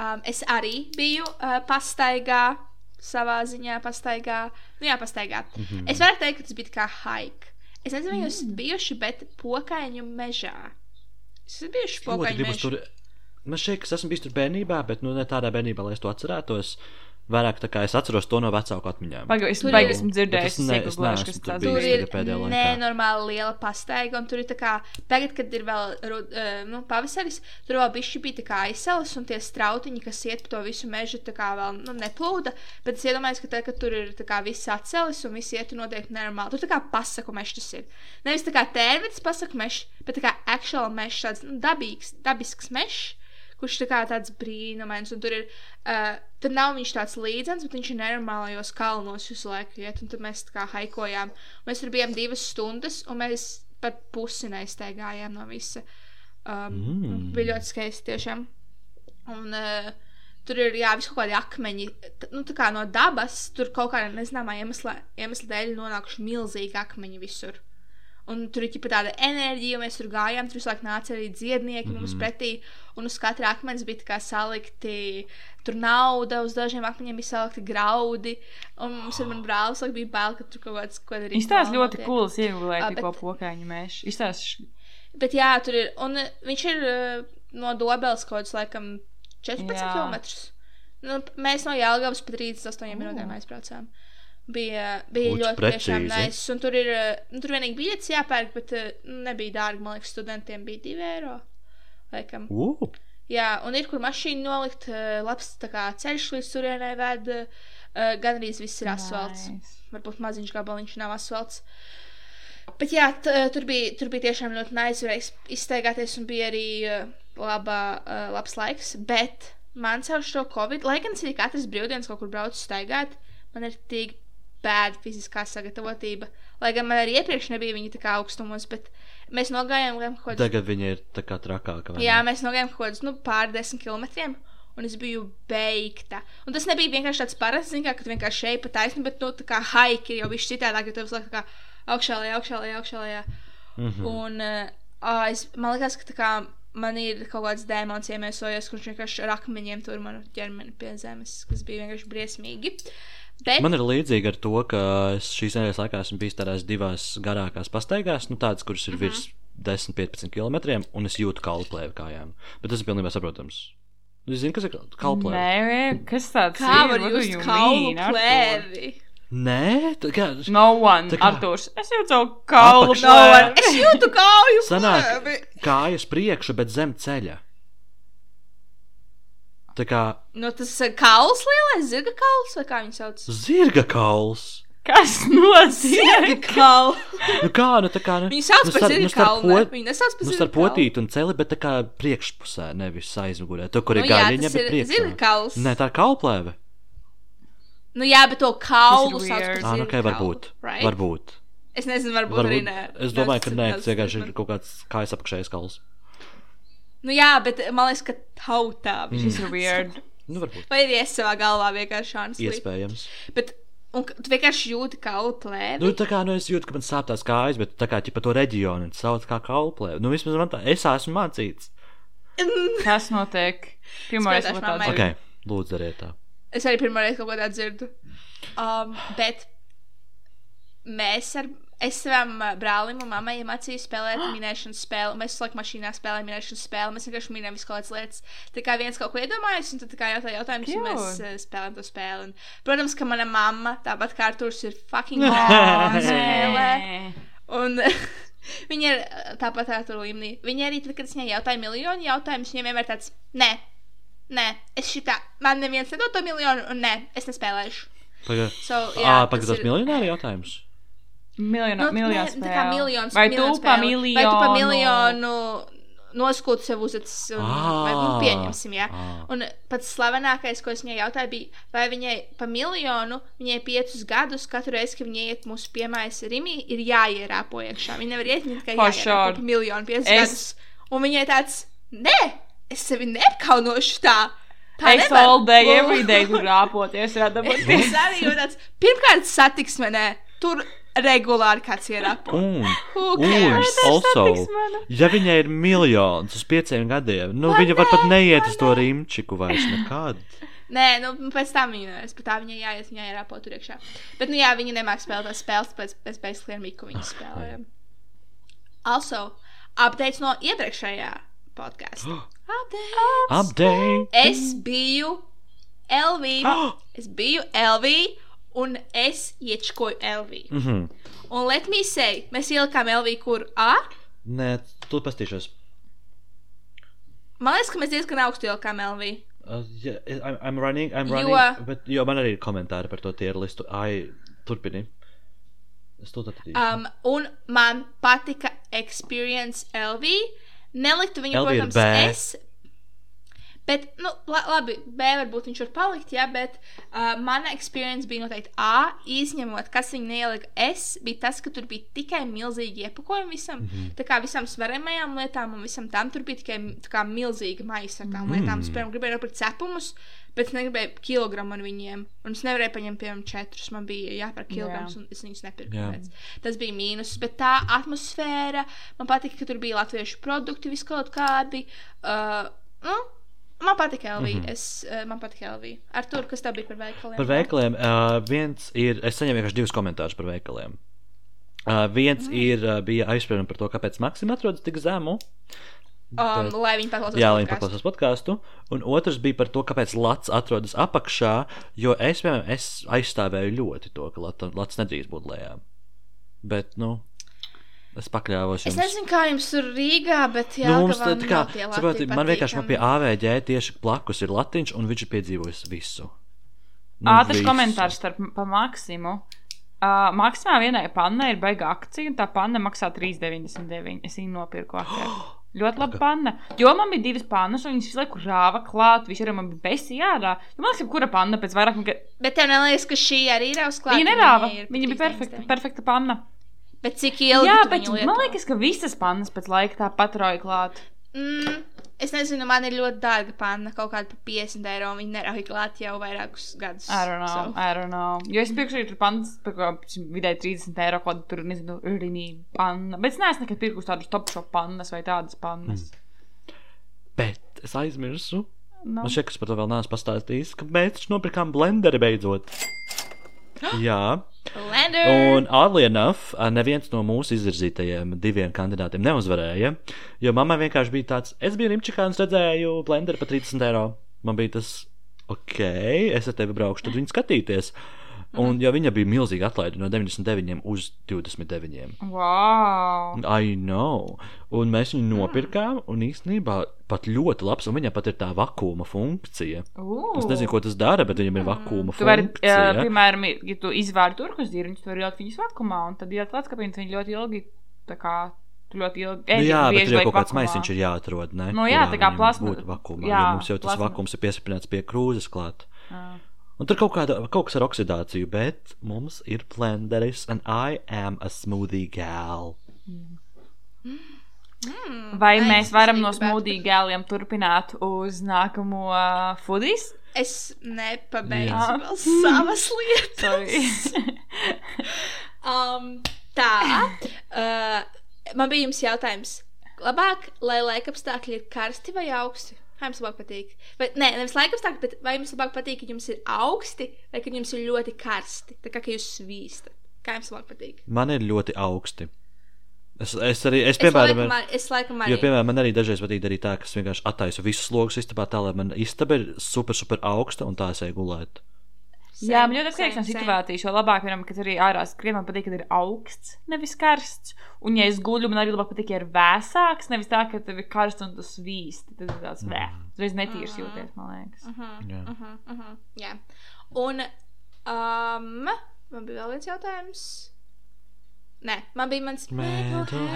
Um, es arī biju uh, pastaigā, savā ziņā pastaigā. Nu jā, pastaigā. Mm. -hmm. Es varu teikt, ka tas bija kā hike. Es nezinu, vai jūs esat bijuši, bet pokaiņu mežā. Jūs esat bijuši pokaiņu mežā. tur. Man šķiet, ka es esmu bijis tur bērnībā, bet nu, ne tādā bērnībā, lai es to atcerētos. Vairāk tā kā es atceros to no vecāku atmiņām. Pagaidām, es Tur baigi ir- esmu dzirdējis, es ne- es neesmu kas tur bijis. Tur ir pēdējā laikā. nenormāli liela pastaiga, un tur ir tā kā, tagad, kad ir vēl nu, pavasaris, tur vēl bišķi bija tā kā aizsals, un tie strautiņi, kas iet pa to visu mežu, tā kā vēl nu, neplūda. Bet es iedomājos, ka tagad, kad tur ir tā kā viss atcelis, un viss iet noteikti nenormāli. Tur tā kā pasaku mežs tas ir. Nevis tā kā tērvits pasaku mežs, bet tā kā actual mežs, tāds nu, dabīgs, dabisks mežs. Kurš tā kā tāds brīnumains, un tur ir, uh, tur nav viņš tāds līdzens, bet viņš ir nenormālajos kalnos visu laiku iet, un tad mēs tā kā haikojām. Mēs tur bijām divas stundas, un mēs pat pusi neizteigājām no visa. Um, Mm. Bija ļoti skaisti tiešām. Un uh, tur ir, jā, visu kaut kādi akmeņi, nu tā kā no dabas, tur kaut kādā nezināmā iemesla, iemesla dēļ nonākuši milzīgi akmeņi visur. Un tur ir ģipa tāda enerģija, un mēs tur gājām. Tur visu laiku nāca arī dziednieki mm -hmm. mums pretī. Un uz katra akmens bija salikti tur nauda, uz dažiem akmeņiem bija salikti graudi. Un mums ar manu brāli bija bail, ka tur kaut kāds ko darīt. Izstāsta ļoti cools, iegulēt Ā, tikko pokaiņu mežu. Izstāsta, Bet jā, tur ir. Un uh, viņš ir uh, no Dobelas kaut kāds, laikam, 14 Jā. km. Nu, mēs no Jālgavas pat 38 minūtēm aizbraucām. Bija, bija Uts ļoti tiešām precīzi. nice. Un tur ir, nu, tur vienīgi biļets jāpērk, bet uh, nebija dārgi. Man liekas, studentiem bija 2 eiro. Laikam. Uh, Jā, un ir kur mašīna nolikt, uh, labs kā ceļš līdz turienei ved. Uh, gan arī viss ir asfalts. Nice. Varbūt maziņš gabaliņš nav asfalts. Bet jā, tur, bija, tur bija tiešām ļoti nice varēja izstaigāties un bija arī laba, labs laiks. Bet man caur šo covid, lai gan es arī katrs brīvdienas kaut kur braucu staigāt, man ir tik bēda fiziskā sagatavotība. Lai gan man arī iepriekš nebija viņa tā kā augstumos, bet mēs nogājām kaut kādā tagad viņi ir tā kā trakāka. Jā, mēs nogājām kaut kādus nu, pār desmit kilometriem. Un es biju beigta. Un tas nebija vienkārši tāds parasts, kā, kad vienkārši šeit pa taisnu, bet, nu, tā kā haiki ir jau bišķi citādāk, jo tev visu laiku kā augšā, lejā, augšā, lejā, augšā, lejā. Mhm. Un uh, es, man liekas, ka tā kā man ir kaut kāds dēmons iemiesojies, kurš vienkārši ar akmeņiem tur manu ķermeni pie zemes, kas bija vienkārši briesmīgi. Bet, Man ir līdzīgi ar to, ka es šīs nedēļas laikā esmu bijis tādās divās garākās pastaigās, nu tādas, kuras ir virs 10-15 km, un es jūtu kalplēju kājām. Bet tas ir pilnībā saprotams. Nu, Es zinu, kas ir kalplēja. Nē, kas tāds kā ir? var jūs kaulu mean, Artur? plēvi? Nē, tā kā. No one, Tā kā- Arturs. Es jūtu savu kaulu No, plēvi. es jūtu kauju Sanāk, kājas priekšu, bet zem ceļa. Tā kā Nu, tas ir kauls lielais, zirga kauls, vai kā viņi sauc? zirga kauls. Kas notiek? kaulu. Nu kā, nu tā kā. Nu, Viņi sauc nu, par starp- zirga nu, starp kaulu. ne? pot- Viņi nesauc par Nu, zirga starp kaulu. potīti un celi, bet tā kā priekšpusē, nevis aizmugurē. Tur, kur Nu, ir gaļiņa, tas bet priekšā. zirga kauls. Nē, tā ir kalplēve. Nu, jā, bet to kaulu Tas par Ah, nu, okay, kaulu. varbūt. Right? Varbūt. Es nezinu, varbūt, arī varbūt. nē. Es domāju, ka Tas- nē, tas- tas vienkārši tas- ir kaut kāds kājas apakšējais kauls. Nu, jā, bet man liekas, ka tautā viņš Tas ir weird. Nu, varbūt. Vai arī es savā galvā vienkārši šādi Iespējams. Bet, un tu vienkārši jūti kaulu plēvi. Nu, tā kā nu, es jūtu, ka man sāp tās kājas, bet tā kā ķipa to reģionu sauc kā kalplēve. Nu, vismaz man tā, es esmu mācīts. Kas notiek? Pirmā reize, Skatāšu ko tāds mammai. ir. Ok, lūdzu, dariet tā. Es arī pirmo reizi kaut ko tādu dzirdu. Um, bet mēs ar. Es savam ā, brālim un mammai iemācīju spēlēt minēšanas spēli. Mēs laiku mašīnā spēlējam minēšanas spēli. Mēs vienkārši minējam visu kaut kādas lietas. Tā kā viens kaut ko iedomājas, un tad tā kā jautā jautājumus, un mēs uh, spēlējam to spēli. Un, protams, ka mana mamma, tāpat kā Arturs, ir fucking monēta. nē. Un viņa ir uh, tāpat to līmenī. Viņa arī, tad, kad es viņai jautāju miljonu jautājumus, viņa vienmēr tāds - nē, nē, es šitā, man neviens nedod to miljonu, un nē, es nespēlēšu. Pagaid. So, Ā, tas pagaid, tas ir- miljonāri jautājums. Miljonu, Nu, miljonu nē, tā kā miljons, Vai tu pa miljonu? Vai tu pa miljonu noskūtu sev uzacis, un, vai nu, Ā. pieņemsim, jā. Ā. Un pats slavenākais, ko es viņai jautāju, bija, vai viņai pa miljonu, viņai piecus gadus, katru reizi, kad viņa iet mūsu piemājas Rimī, ir jāierāpo iekšā. Viņa nevar iet, viņa tikai jāierāpo pa miljonu piecus Es- gadus. Un viņai tāds, nē, es sevi neapkaunošu tā. Tā Es nevar." all day, every day tur rāpoties, radaboties. Es arī jūtu tāds, pirmkārt, satiksmē, nē, tur regulāri kāds ierāpo. Un, un also, satiksme. ja viņai ir miljons uz pieciem gadiem, nu Vai viņa var pat neiet uz to rīmčiku vairs nekad. Nē, nu, pēc tam viņa es pat tā viņai jāiet, viņai ir apot tur iekšā. Bet, nu, jā, viņa nemāks spēlēt tās spēles, basically ar Miku viņu spēlēju. Also, updates no iepriekšējā podkāstā. Updates! Update! Es biju LV. Es biju LV, un es iečkoju LV. Mhm. Un let me say, mēs ielikām LV, kur A. Nē, tu pastīšos. Man liekas, ka mēs diezgan augstu ielikām LV. Uh, yeah, I'm, I'm running, I'm Jo- running. Bet, jo man arī ir komentāri par to tieru listu. Ai, turpini. Es to atradīšu. Um, un man patika Experience LV. Neliktu viņu, LV ir protams, B. es. Bet, nu, la, labi, B varbūt viņš var palikt, jā, bet uh, mana experience bija noteikti A. Izņemot, kas viņa neielika S, bija tas, ka tur bija tikai milzīgi iepakojumi visam. Mm. -hmm. Tā kā visam svaramajām lietām un visam tam tur bija tikai kā milzīga maisa ar tām Mm. lietām. Es, piemēram, gribēju nopirkt cepumus, bet es negribēju kilogramu ar viņiem. Un es nevarēju paņemt, piemēram, četrus. Man bija jāpērk kilograms, un es viņus nepirku. Jā. tāpēc. Tas bija mīnus, bet tā atmosfēra, man patika, ka tur bija latviešu produkti, vis kaut kādi. Uh, nu, man patika LV. Mm. -hmm. es, uh, man patika LV. Ar to, kas tev bija par veikaliem? Par veikaliem. Uh, viens ir. Es saņēmu vienkārši divus komentārus par veikaliem. Uh, viens mm. ir, uh, bija aizspriedums par to, kāpēc Maksim atrodas tik zemu. Um, lai viņi paklausās. Jā, lai viņi paklausās podkāstu. Un otrs bija par to, kāpēc Lats atrodas apakšā. Jo es, piemēram, es aizstāvēju ļoti to, ka Lat- Lats nedrīkst būt lejā. Bet, nu, es pakļāvos Es jums. nezinu, kā jums tur Rīgā, bet jā, nu, mums tā, man tā kā, lati man vienkārši man pie AVG tieši blakus ir latiņš, un viņš ir piedzīvojis visu. Nu, Ātrs komentārs starp pa Maksimu. Uh, Maksimā vienai pannai ir baiga akcija, un tā panna maksā 3,99. Es viņu nopirku vakar. Ļoti laba panna. Jo man bija divas pannas, un viņas visu laiku rāva klāt. Viņš arī man bija besī ārā. Jo man liekas, ka kura panna pēc vairāk nekā. Bet tev neliekas, ka šī arī ir uzklāta. Viņa nerāva. Viņa bija perfekta, perfekta panna. Bet cik ilgi? Jā, bet man liekas, ka visas pannas pēc laika tāpat roja klāt. Mm, es nezinu, man ir ļoti dārga panna, kaut kāda par 50 eiro. Viņa nerauj klāt jau vairākus gadus. I don't know, So. I don't know. Jo es pirkšu pannas par kaut kā vidēji 30 eiro, ko tur, nezinu, rīnī panna. Bet es neesmu nekad pirkus tādus top shop pannas vai tādas pannas. Bet es aizmirsu. No. Man šķiet, ka es par to vēl neesmu pastāstījis, ka mēs nopirkām blenderi beidzot. Jā, Blender! un oddly enough, neviens no mūsu izvirzītajiem diviem kandidātiem neuzvarēja. Jo mammai vienkārši bija tāds, es biju Rimčikā un es redzēju blenderi par 30 eiro. Man bija tas, ok, es ar tevi braukšu, tad viņi skatīties. Un jo viņa bija milzīga atlaide no 99 uz 29. Wow! I know. Un mēs viņu nopirkām, un īstenībā pat ļoti labs, un viņam pat ir tā vakuma funkcija. Uh. Es nezinu, ko tas dara, bet viņam ir vakuma Tu vari, funkcija. uh, piemēram, ja tu izvēri turkus dīruņus, tu vari ielikt viņus vakumā, un tad ielikt ka viņi ļoti ilgi, tā kā, ļoti ilgi, Nu, ēdienas jā, bet tur jau kaut kāds maisiņš ir jāatrod. Ne, Nu, jā, tā kā viņam plasma- būtu Vakumā, jā, jo mums jau tas plasma- vakums ir piesprādzināts pie krūzes klāt. Jā. Un tur kaut, kāda, kaut kas ar oksidāciju, bet mums ir blenderis, and I am a smoothie gal. Mm, Vai nice, mēs varam no smūdīgi gēliem turpināt uz nākamo uh, foodies? Es nepabeidzu Jā. vēl savas lietas. Sorry. Um, tā. Uh, man bija jums jautājums. Labāk, lai laikapstākļi ir karsti vai augsti? Kā jums labāk patīk? Vai, nē, nevis laikapstākļi, bet vai jums labāk patīk, ka jums ir augsti vai ka jums ir ļoti karsti? Tā kā ka jūs svīstat. Kā jums labāk patīk? Man ir ļoti augsti. Es, es arī, es, Es piemēram, laikam, ar- es laikam Jo, arī. piemēram, man arī dažreiz patīk darīt tā, ka es vienkārši attaisu visus logus istabā, tā lai man istaba ir super, super augsta un tā es eju gulēt. Same, Jā, man ļoti atkarīgs no situācijas, jo labāk, piemēram, kad arī ārā skrien, man patīk, kad ir augsts, nevis karsts. Un, ja es guļu, man arī labāk patīk, ja ir vēsāks, nevis tā, ka tev ir karsts un tu svīsti. Tad ir tāds vēl. Mm. Uzreiz netīrs mm. jūties, man liekas. Mm -hmm. yeah. mm -hmm. yeah. Un um, man bija vēl viens jautājums. Nē, man bija mans mīļākais.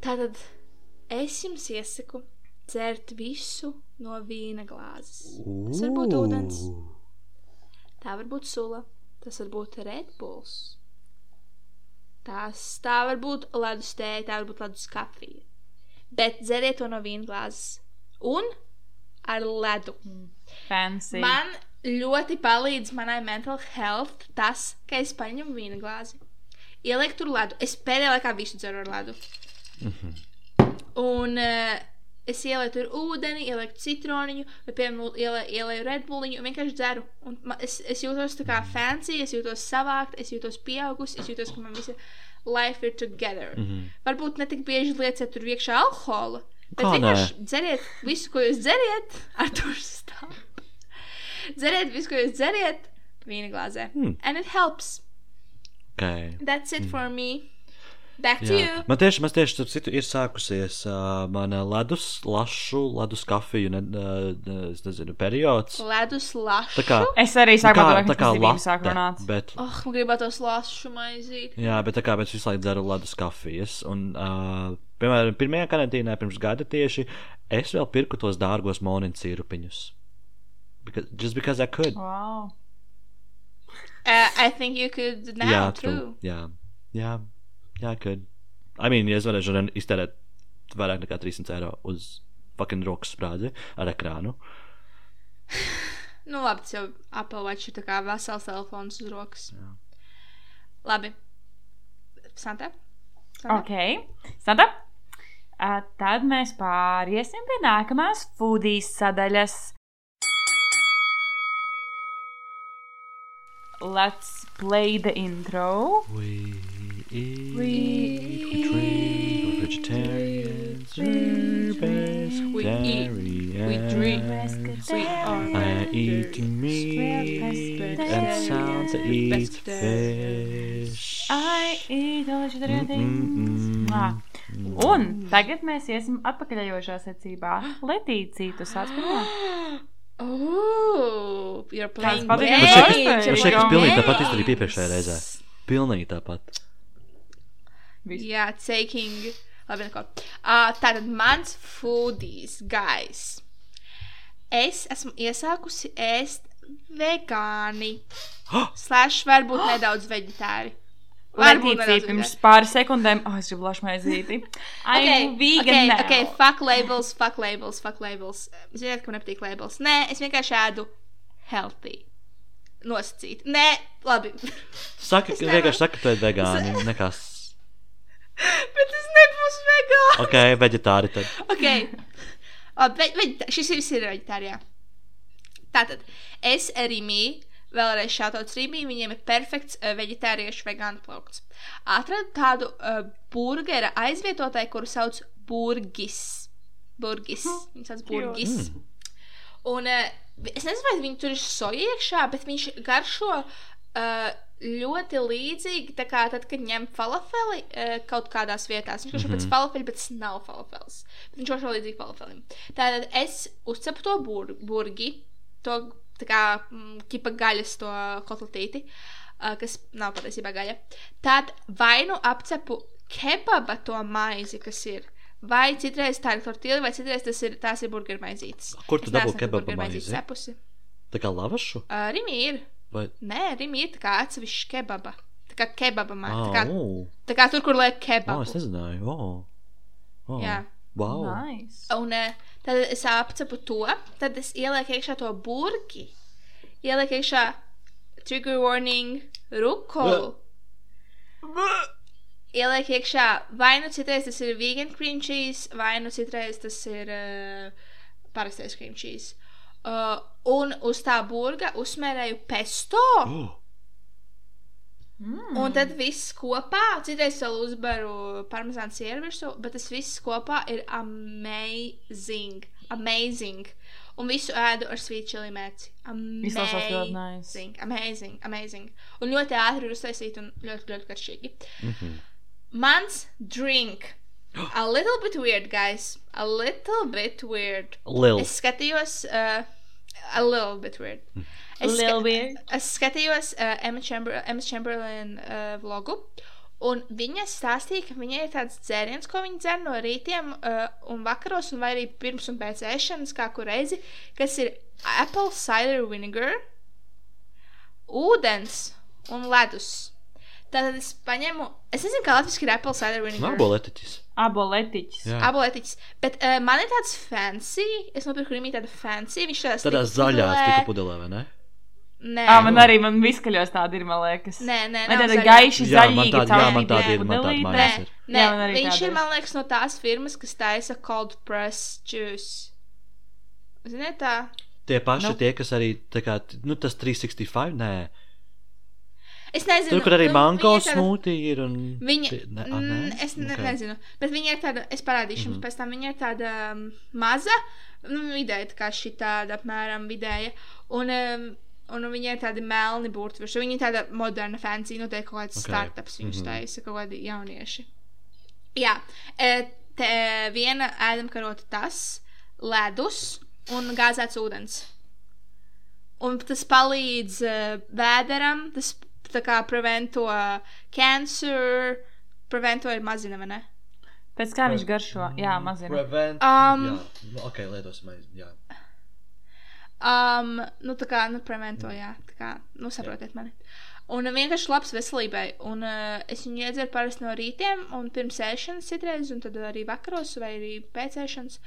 Tātad es jums iesaku dzert visu no vīna glāzes. Tas var būt ūdens. Tā var būt sula, tas var būt Red Bulls. Tās, tā var būt ledus tēja, tā var būt ledus kafija. Bet dzeriet to no vīna glāzes. Un ar ledu. Fancy. Man ļoti palīdz manai mental health tas, ka es paņemu vīna glāzi, ielieku tur ledu. Es pēdējā laikā visu dzeru ar ledu. Un uh, es ielieku tur ūdeni, ielieku citroniņu, vai, piemēram, ielieku, ielieku redbuliņu un vienkārši dzeru. Un ma- es, es jūtos tā kā fancy, es jūtos savākt, es jūtos pieaugusi, es jūtos, ka man visa life ir together. Mm -hmm. Varbūt ne tik bieži lieciet tur iekšā alkohola. Bet Kā vienkārši dzeriet visu, ko jūs dzeriet, ar to stāv. Dzeriet visu, ko jūs dzeriet, vīna glāzē. Hmm. And it helps. Okay. That's it for me. Back to Jā. you. Man tieši, man tieši starp citu, ir sākusies uh, mana ledus, lašu, ledus kafiju, ne, uh, es nezinu, periods. Ledus lašu. Tā kā, Es arī sāku domāt, ka tas ir sāk latte, runāt. bet, Oh, gribētos lašu maizīt. jā, bet tā kā es visu laiku dzeru ledus kafijas, un, uh, piemēram, pirmajā karantīnā pirms gada tieši es vēl pirku tos dārgos monīnu sīrupiņus. Because, just because I could. Wow. Uh, I think you could now, jā, true. true. Jā, jā, jā, I could. I mean, ja es varēšu iztērēt vairāk nekā 300 eiro uz fucking rokas sprādzi ar ekrānu. Nu, labi, tas jau Apple Watch ir tā kā vesels telefons uz rokas. Labi. Santa? Santa? Ok. Santa. Uh, tad mēs pāriesim pie nākamās foodijas sadaļas. Let's play the intro. We eat, We we drink, we're vegetarians, we're We eat, we drink, pescatarians. we are I eat meat and Santa eats fish. I eat Ah. Un tagad mēs iesim atpakaļojošā secībā. Letīcija, tu sāc pirmā. Oh, you're playing games. Man šķiet, ka tas pilnīgi tāpat games. izdarīja iepriekšējā reizē. Pilnīgi tāpat. Viss. Jā, taking. Labi, neko. Uh, tātad mans foodies, guys. Es esmu iesākusi ēst vegāni. Slash varbūt nedaudz veģetāri. Nedaudz pirms pāris sekundēm. Oh, es gribu lašmaizīti. I'm vegan okay, now. okay, fuck labels, fuck labels, fuck labels. Ziniet, ka man nepatīk labels. Nē, es vienkārši ēdu healthy. Nosacīt. Nē, labi. Saka, Es vienkārši saka, ka tu esi vegāni. Nekas. Bet tas nebūs vegāns. Ok, veģetāri tad. Ok. Labi, ve, veģetā, šis viss ir veģetārijā. Tātad, es Rīmī, vēlreiz šāds Rīmī, viņiem ir perfekts uh, veģetāriešu vegānu plaukts. Atradu tādu uh, burgera aizvietotāju, kuru sauc Burgis. Burgis. Viņa sauc Burgis. Un uh, es nezinu, vai viņi tur ir soja iekšā, bet viņš garšo uh, ļoti līdzīgi. Kā tad, kad ņem falafeli uh, kaut kādās vietās, viņš garšo pēc falafeli, bet tas nav falafels. Viņš garšo līdzīgi falafelim. Tātad es uzcepu to bur burgi, to kā mm, kipa gaļas, to kotletīti. Uh, kas nav patiesībā gaļa. Tad vai nu apcepu kebaba to maizi, kas ir, vai citreiz tā ir tortilla, vai citreiz tas ir, tās ir burgeru maizītes. Kur tu Es dabū neesmu kebaba maizi? cepusi. Tā kā lavašu? Rīmī ir. Vai? Nē, Rīmī ir tā kā atsevišķa kebaba. Tā kā kebaba Ah, maize. Tā, kā- oh. tā kā tur, kur liek oh, kebabu. es nezināju. Oh. Oh. Jā. Wow. Nice. Un tad es apcepu to, tad es ielieku iekšā to burki. Ielieku iekšā trigger warning, rukolu. Ieliek iekšā vai nu citreiz tas ir vegan cream cheese, vai nu citreiz tas ir uh, parastais cream cheese. Uh, un uz tā burga uzmērēju pesto. Oh. Mm. Un tad viss kopā, citreiz vēl uzbaru parmezānu sieru virsū, bet tas viss kopā ir amazing. Amazing. Un visu ēdu ar sweet chili. Izklausās ļoti nice. Amazing, amazing, amazing. Un ļoti ātri ir uztaisīti un ļoti, ļoti karšķīgi. Mhm. Mans drink. A little bit weird, guys. A little bit weird. Lil. Es skatījos, uh, a little bit weird. Es, Little ska weird. es skatījos uh, Emma, Chamber Emma Chamberlain uh, vlogu, Un viņa stāstīja, ka viņai ir tāds dzēriens, ko viņa dzer no rītiem uh, un vakaros, un vai arī pirms un pēc ēšanas, kā kur reizi, kas ir apple cider vinegar, ūdens un ledus. Tātad es paņemu, es nezinu, kā latviešu ir apple cider vinegar. Aboletiķis. Aboletiķis. Jā. Aboletiķis. Bet uh, man ir tāds fancy, es nopirku Rimī tādu fancy, viņš tāds Tādā tik zaļā pudelē. stika pudelē, vai ne? Nē, Ā, man arī man viskaļos tādi ir, man liekas. nē, nē, nav tāda man zaļīga tāda- tāda tāda mājās Nē, nē viņš tāda ir, ir. man liekas, no tās firmas, kas taisa cold press juice. Ziniet, tā? Tie paši Nu. tie, kas arī, tā kā, nu, tas 365, nē. Es nezinu. Tur, kur arī nu, mango ir tāda- smūtī ir un... Viņa, ne, a, mm, nē? es ne, Ok. nezinu, bet viņa ir tāda, es parādīšu jums Mhm. pēc tam, viņa ir tāda um, maza, nu, vidēja, tā kā šī tāda apmēram vidēja, un, um, un viņa ir tāda melni burti, virsū. viņa ir tāda moderna, fancy, noteikti kaut kāds Ok. okay. startups viņus Mhm. taisa, kaut kādi jaunieši. Jā, e, te viena ēdamkarota tas, ledus un gāzēts ūdens. Un tas palīdz uh, vēderam, tas tā kā prevento cancer, prevento ir mazina, vai ne? Pēc kā viņš garšo? Jā, mazina. Prevent. Um, jā, nu, ok, lietosim, jā. Um, nu, tā kā, nu, prevento, jā, tā kā, nu, saprotiet mani. Un vienkārši labs veselībai. Un uh, es viņu iedzeru parasti no rītiem, un pirms ēšanas citreiz, un tad arī vakaros, vai arī pēc ēšanas.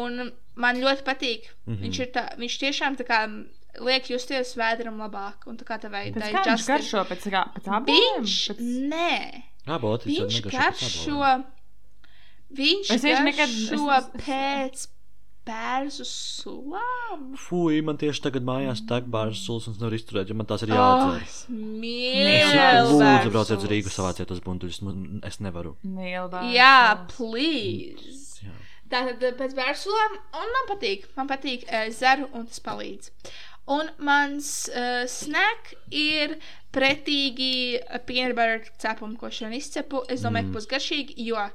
Un man ļoti patīk. Mm. -hmm. viņš, ir tā, viņš tiešām tā kā liek justies vēderam labāk. Un tā kā tā veida Pēc kā viņš garšo? Pēc kā? Pēc aboliem? Viņš, Pēc... nē, jau viņš garšo. Viņš Es tieši nekad- garšo es- pēc bērzu sulām. Fui, man tieši tagad mājās tek bāžas sulas un es nevaru izturēt, jo man tās ir Oh, jāatcer. Es mīlu lūdzu, brauciet uz. Rīgu, savāciet uz buntuļus. Es nevaru. Mīlbā. Jā, please. Jā. Tātad eh, pēc bērnsulām, un man patīk, man patīk uh, zaru, un tas palīdz. Un mans uh, snack ir pretīgi butter cepumi, ko šodien izcepu. Es domāju, Mm. ka būs garšīgi, jo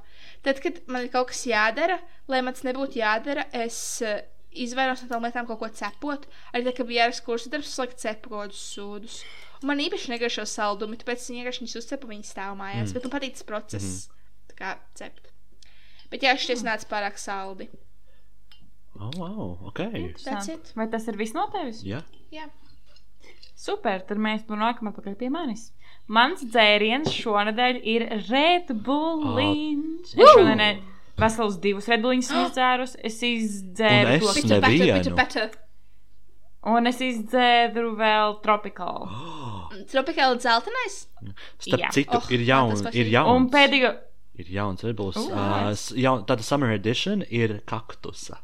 tad, kad man ir kaut kas jādara, lai man tas nebūtu jādara, es uh, izvairos no tām lietām kaut ko cepot. Arī tad, kad bija jāraksta kursa darbs, es laiku cepu kaut kādus sūdus. Un man īpaši negaršo saldumi, tāpēc es vienkārši viņus uzcepu, viņi stāv mājās. Mm. Bet man patīk tas process, tā kā cept. Bet jā, šis nāca pārāk saldi. Oh, wow, ok. That's it. Vai tas ir viss no tevis? Jā. Jā. Super, tad mēs tur nākam atpakaļ pie manis. Mans dzēriens šonadēļ ir Red Bulliņš. Es šonadēļ vesels divus Red Bulliņus izdzērus. Es izdzēru to, better, nevienu. bitu, better. un es izdzēru vēl Tropical. Tropikāli dzeltenais. Starp Jā. citu, Oh, ir jauns. Ir jauns. Un pēdējo, Ir jauns. Oh, Uh, nice. jaun, tāda summer edition ir kaktusa.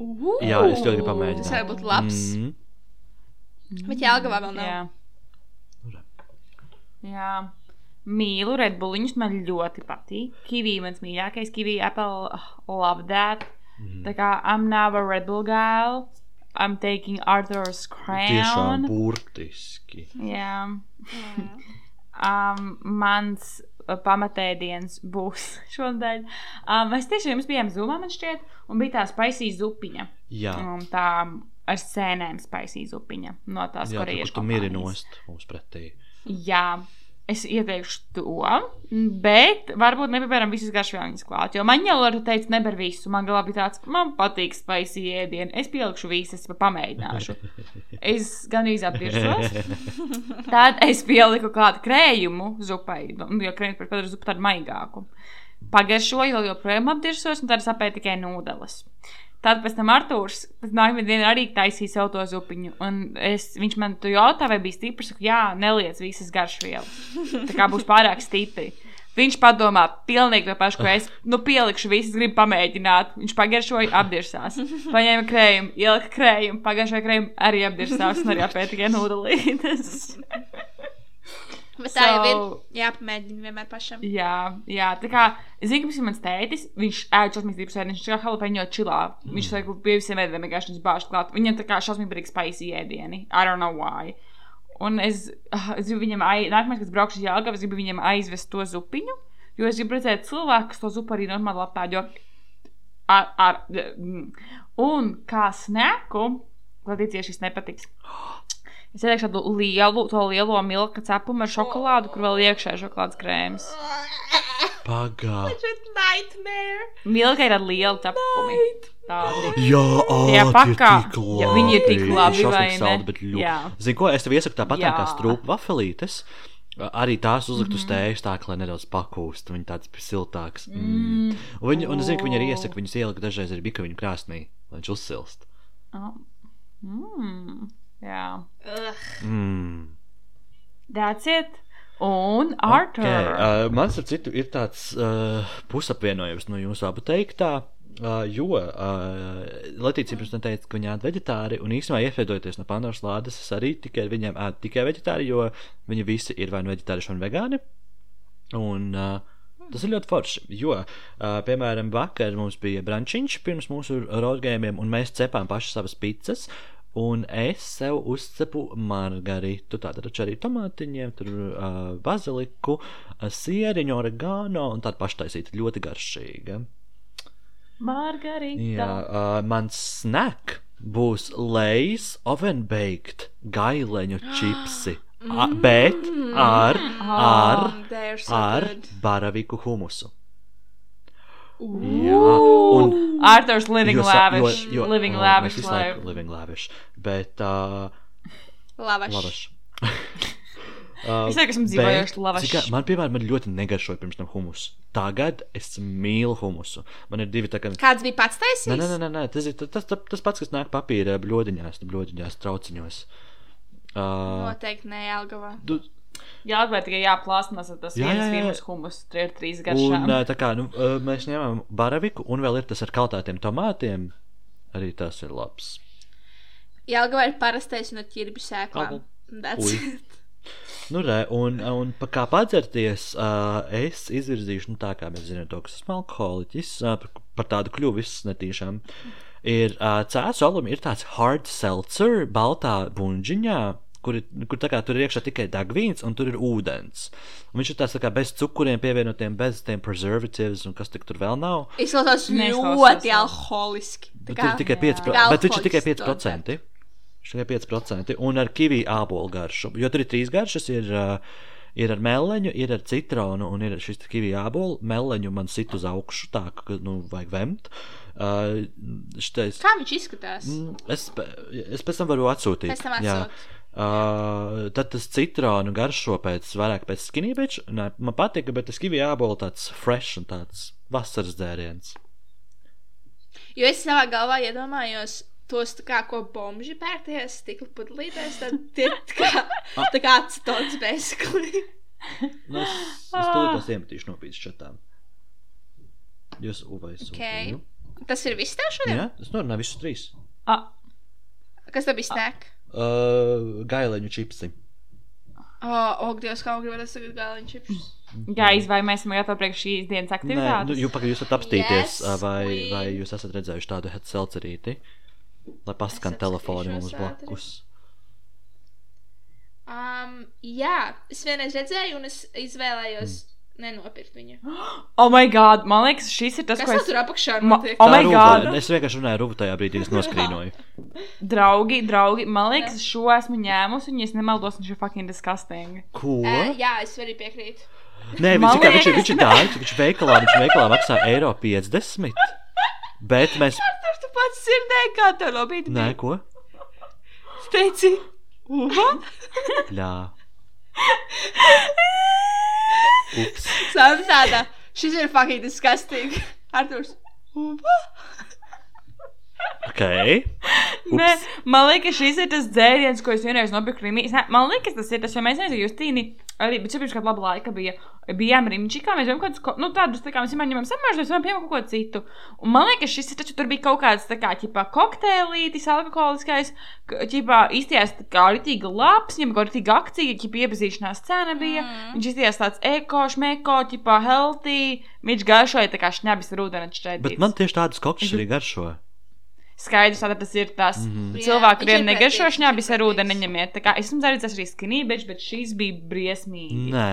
Uh, Jā, es to gribu pamēģināt. Tas varētu būt labs. Mm. Bet Jelgavā vēl nav. jā. Jā. Mīlu Red Bulliņus, man ļoti patīk. Kivī mans mīļākais, Kivī Apple, oh, love that. Mm. Tā kā I'm now a Red Bull girl. I'm taking Arthur's Tiešām crown. burtiski. Jā. Jā. Um, mans uh, pamatēdiens būs šodien. Um, mēs tiešām bijām zumā, man šķiet, un bija tā spaisīga zupiņa. Jā, Um, tā ar sēnēm spaisīga zupiņa no tās tur, kur tu miri kompānijas. nost mums pretī. Jā, es ieteikšu to, bet varbūt nepiemēram visas garšvielas klāt. Jo man jau ar teicu, neber visu. Man galā bija tāds, man patīk spaisī ēdienu. Es pielikšu visas, pa pamēģināšu. Es gan izapiršos. Tad es pieliku kādu krējumu zupai, nu, jo krējums par padara zupu tādu maigāku. Pagaršoju, vēl joprojām apdirsos, un tad sapēju tikai nūdeles. Tad pēc tam Arthurs pēc nākamajā dienā arī taisīja savu to zupiņu. Es, viņš man to jautā, vai bija stiprs. Saku, jā, neliec visas garšvielas. Tā kā būs pārāk stipri. Viņš padomā pilnīgi to pašu, ko es. Nu, pielikšu visas, gribu pamēģināt. Viņš pagaršoja, apdirsās. Paņēma krējumu, ielika krējumu, pagaršoja krējumu, arī apdirsās. Un arī apēta tikai nūdelītes. Bet tā jau ir. So- Jāpamēģina vienmēr pašam. Jā, jā, tā kā zinu, ka tas ir mans tētis. Viņš ēd šausmīgi stiprs ēdienu, viņš kā jalapeņo čilā. Viņš Mm. saka, pie visiem ēdieniem vienkārši viņš bāž klāt. Viņam tā kā šausmīgi patīk spicy ēdieni. I don't know why. Un es, ah, es gribu viņam, ai- nākamais, kad braukšu uz Jālgavu, es gribu viņam aizvest to zupiņu, jo es gribu redzēt cilvēku, kas to zupu arī normāli lapā, jo ar, ar, mm. un kā sneku, lai ticiet, šis nepatiks. Es ieteikšu tādu lielu, to lielo milka cepumu ar šokolādu, kur vēl iekšā ir šokolādes krēms. Nightmare. Milka ir tāda liela cepumi. Jā, Tie ā, pakā. Jā, viņi ir tik labi. vai ne? Jā. Zini, ko es tev iesaku tāpat tā kā Jā. strūpa vafelītes. Arī tās uzlikt uz tējas, tā lai nedaudz pakūst. Viņa tāds siltāks. Mm. Un, viņi, un es zinu, ka viņi arī iesaka viņus ielikt dažreiz arī bika viņu krāsnī, lai viņš uzsilst. Oh. Mm. Jā. Mm. That's it. Un Arthur. Okay. Uh, man ar citu ir tāds uh, pusapvienojums no jūsu abu teiktā. Uh, jo uh, Latīcija pirms tam teica, ka viņa ēd vegetāri, un īstenībā iefēdojoties no Pandoras lādes, es arī tikai viņiem ēdu tikai vegetāri, jo viņi visi ir vai nu vegetārieši, vai nu vegāni. Un uh, tas ir ļoti forši, jo, uh, piemēram, vakar mums bija brančiņš pirms mūsu rodgējumiem, un mēs cepām paši savas pizzas. Un es sev uzcepu margaritu, tātad ar arī tomātiņiem, tur uh, baziliku, sieriņu, oregano un tādu paštaisītu ļoti garšīgu. Margarita. Jā, uh, mans snack būs Lejas oven baked gaileņu čipsi, a, bet ar, ar, Mm, they're so ar good. baraviku humusu. Jā, un Arthur's living jo lavish. jo- jo- living o, lavish visu laiku life. Living lavish. Bet, uh, Lavaš. lavaš. Uh, Es esmu bet, dzīvojošs lavašs. zini kā, Man, piemēram, man ļoti negaršoja pirms tam humusu. Tagad es mīlu humusu. Man ir divi tā kā. Kāds bija pats taisījis? Nē, nē, nē, nē, tas ir tas, tas, tas pats, kas nāk papīra bļodiņās, bļodiņās, trauciņos. Uh, Noteikti ne Jelgavā. du, Jā, bet tikai jāplāsmas tas Jā, viens firmas humus. Tur ir trīs un garšām. uh, tā kā nu, uh, mēs ņemam baraviku, un vēl ir tas ar kaltātiem tomātiem. Arī tas ir labs. Jelgavā ir parastais no ķirbju sēklām. Nu, re, un, un pa kā padzerties, uh, es izvirzīšu, nu, tā kā mēs zinām, to, kas esmu alkoholiķis, uh, par, par tādu kļuvis netīšām. Ir uh, cēlus alumi, ir tāds hard seltzer, baltā buļģiņā. Kur, ir- kur kā tur ir iekšā tikai degvīns, un tur ir ūdens. Un viņš ir tāds tā kā bez cukuriem pievienotiem, bez tiem preservatives, un kas tik tur vēl nav. Izklausās ļoti alkoholiski. Bet ir tikai 5%. Jā. Bet viņš ir tikai Alkoholiķis 5%. Viņš ir tikai 5%. Un ar kiviju ābolu garšu. Jo tur ir trīs garšas. Ir, uh, ir ar meleņu, ir ar citronu un ir šis kiviju ābolu. Meleņu man sit uz augšu, tā ka, nu, vajag vemt. Uh, šitais, Kā viņš izskatās? Mm, es, es pēc tam varu atsūtīt. Pēc tam Jā. Uh, tad tas citronu garšo pēc vairāk pēc. Nē, man patika, bet tas kiviju ābolu tāds fresh un tāds vasaras dzēriens. Jo es savā galvā iedomājos tos, tā kā, ko bomži pērties stikla pudelītēs, tad tie ir tā kā, tā kā acetons, basically. Nu, es, es tulīt tās iemetīšu nopīdus čatām. Jūs uvais. Okay. Tas ir viss tev šodien? Jā, es norunāju visus trīs. Ah, Kas tev bija snack? Uh, gaileņu čipsi. Oh, oh Dievs, kā gribētu es tagad gāliņu čips. Guys, vai mēs esam gatavi priekš šīs dienas Nē, nu, aktivitātes? jūs, pagaid, jūs varat apstīties, Yes, vai, queen. vai jūs esat redzējuši tādu selcerīti, lai paskan telefoni mums blakus. Um, jā, es vienreiz redzēju, un es izvēlējos nenopirkt viņu. Oh, my God! Man liekas, šis ir tas, Kas es. tur apakšā Ma- notiek? Oh Tā my God. Es vienkārši runāju rubu tajā brīdī, es noskrīnoju. Draugi, draugi, man liekas, šo esmu ņēmusi, un, ja es nemaldos, viņš ir fucking disgusting. Ko? Uh, jā, es arī piekrītu. Nē, viņš, kā, viņš, viņš ir dārgs, viņš veikalā, viņš veikalā maksā eiro 50. Bet mēs. Tur tu pats dzirdēji, kā tev lobīt. Nē, ko? Teici. Uha. Jā. Ups. Sam tāda. Šis ir fucking disgusting. Arturs. Uha. Ok. Nē, man liekas, šis ir tas dzēriens, ko es vienreiz nopirku Rīgā. Man liekas, tas ir tas, jo mēs nezinām, Justīni, arī bet pirms kāda laba laika bija. Bijām Rīgā, mēs bijām kaut kādus, ko- nu, tādus, tā kā mēs vienmēr ņemam samērus, mēs varam pieņemt kaut ko citu. Un man liekas, šis ir taču tur bija kaut kāds, tā kā, ķipā, kokteilītis, alkoholiskais, ķipā, izties tā kā ritīgi labs, viņam kaut ritīgi akcija, ķipā, iepazīšanās cena bija. Mm. Viņš izties tāds eko, šmeko, ķipā, healthy, viņš garšoja tā kā šņabis ūdeni šķēdīt. Bet man tieši tādas kokšas arī garšo. Skaidrs, tātad tas ir tas mm. -hmm. Cilvēks, kuriem ir negaršo pretīgs, šņābi, viņš ar ir ūdeni neņemiet. Tā kā es esmu redzējis arī skinībeļus, bet šīs bija briesmīgi. Nē,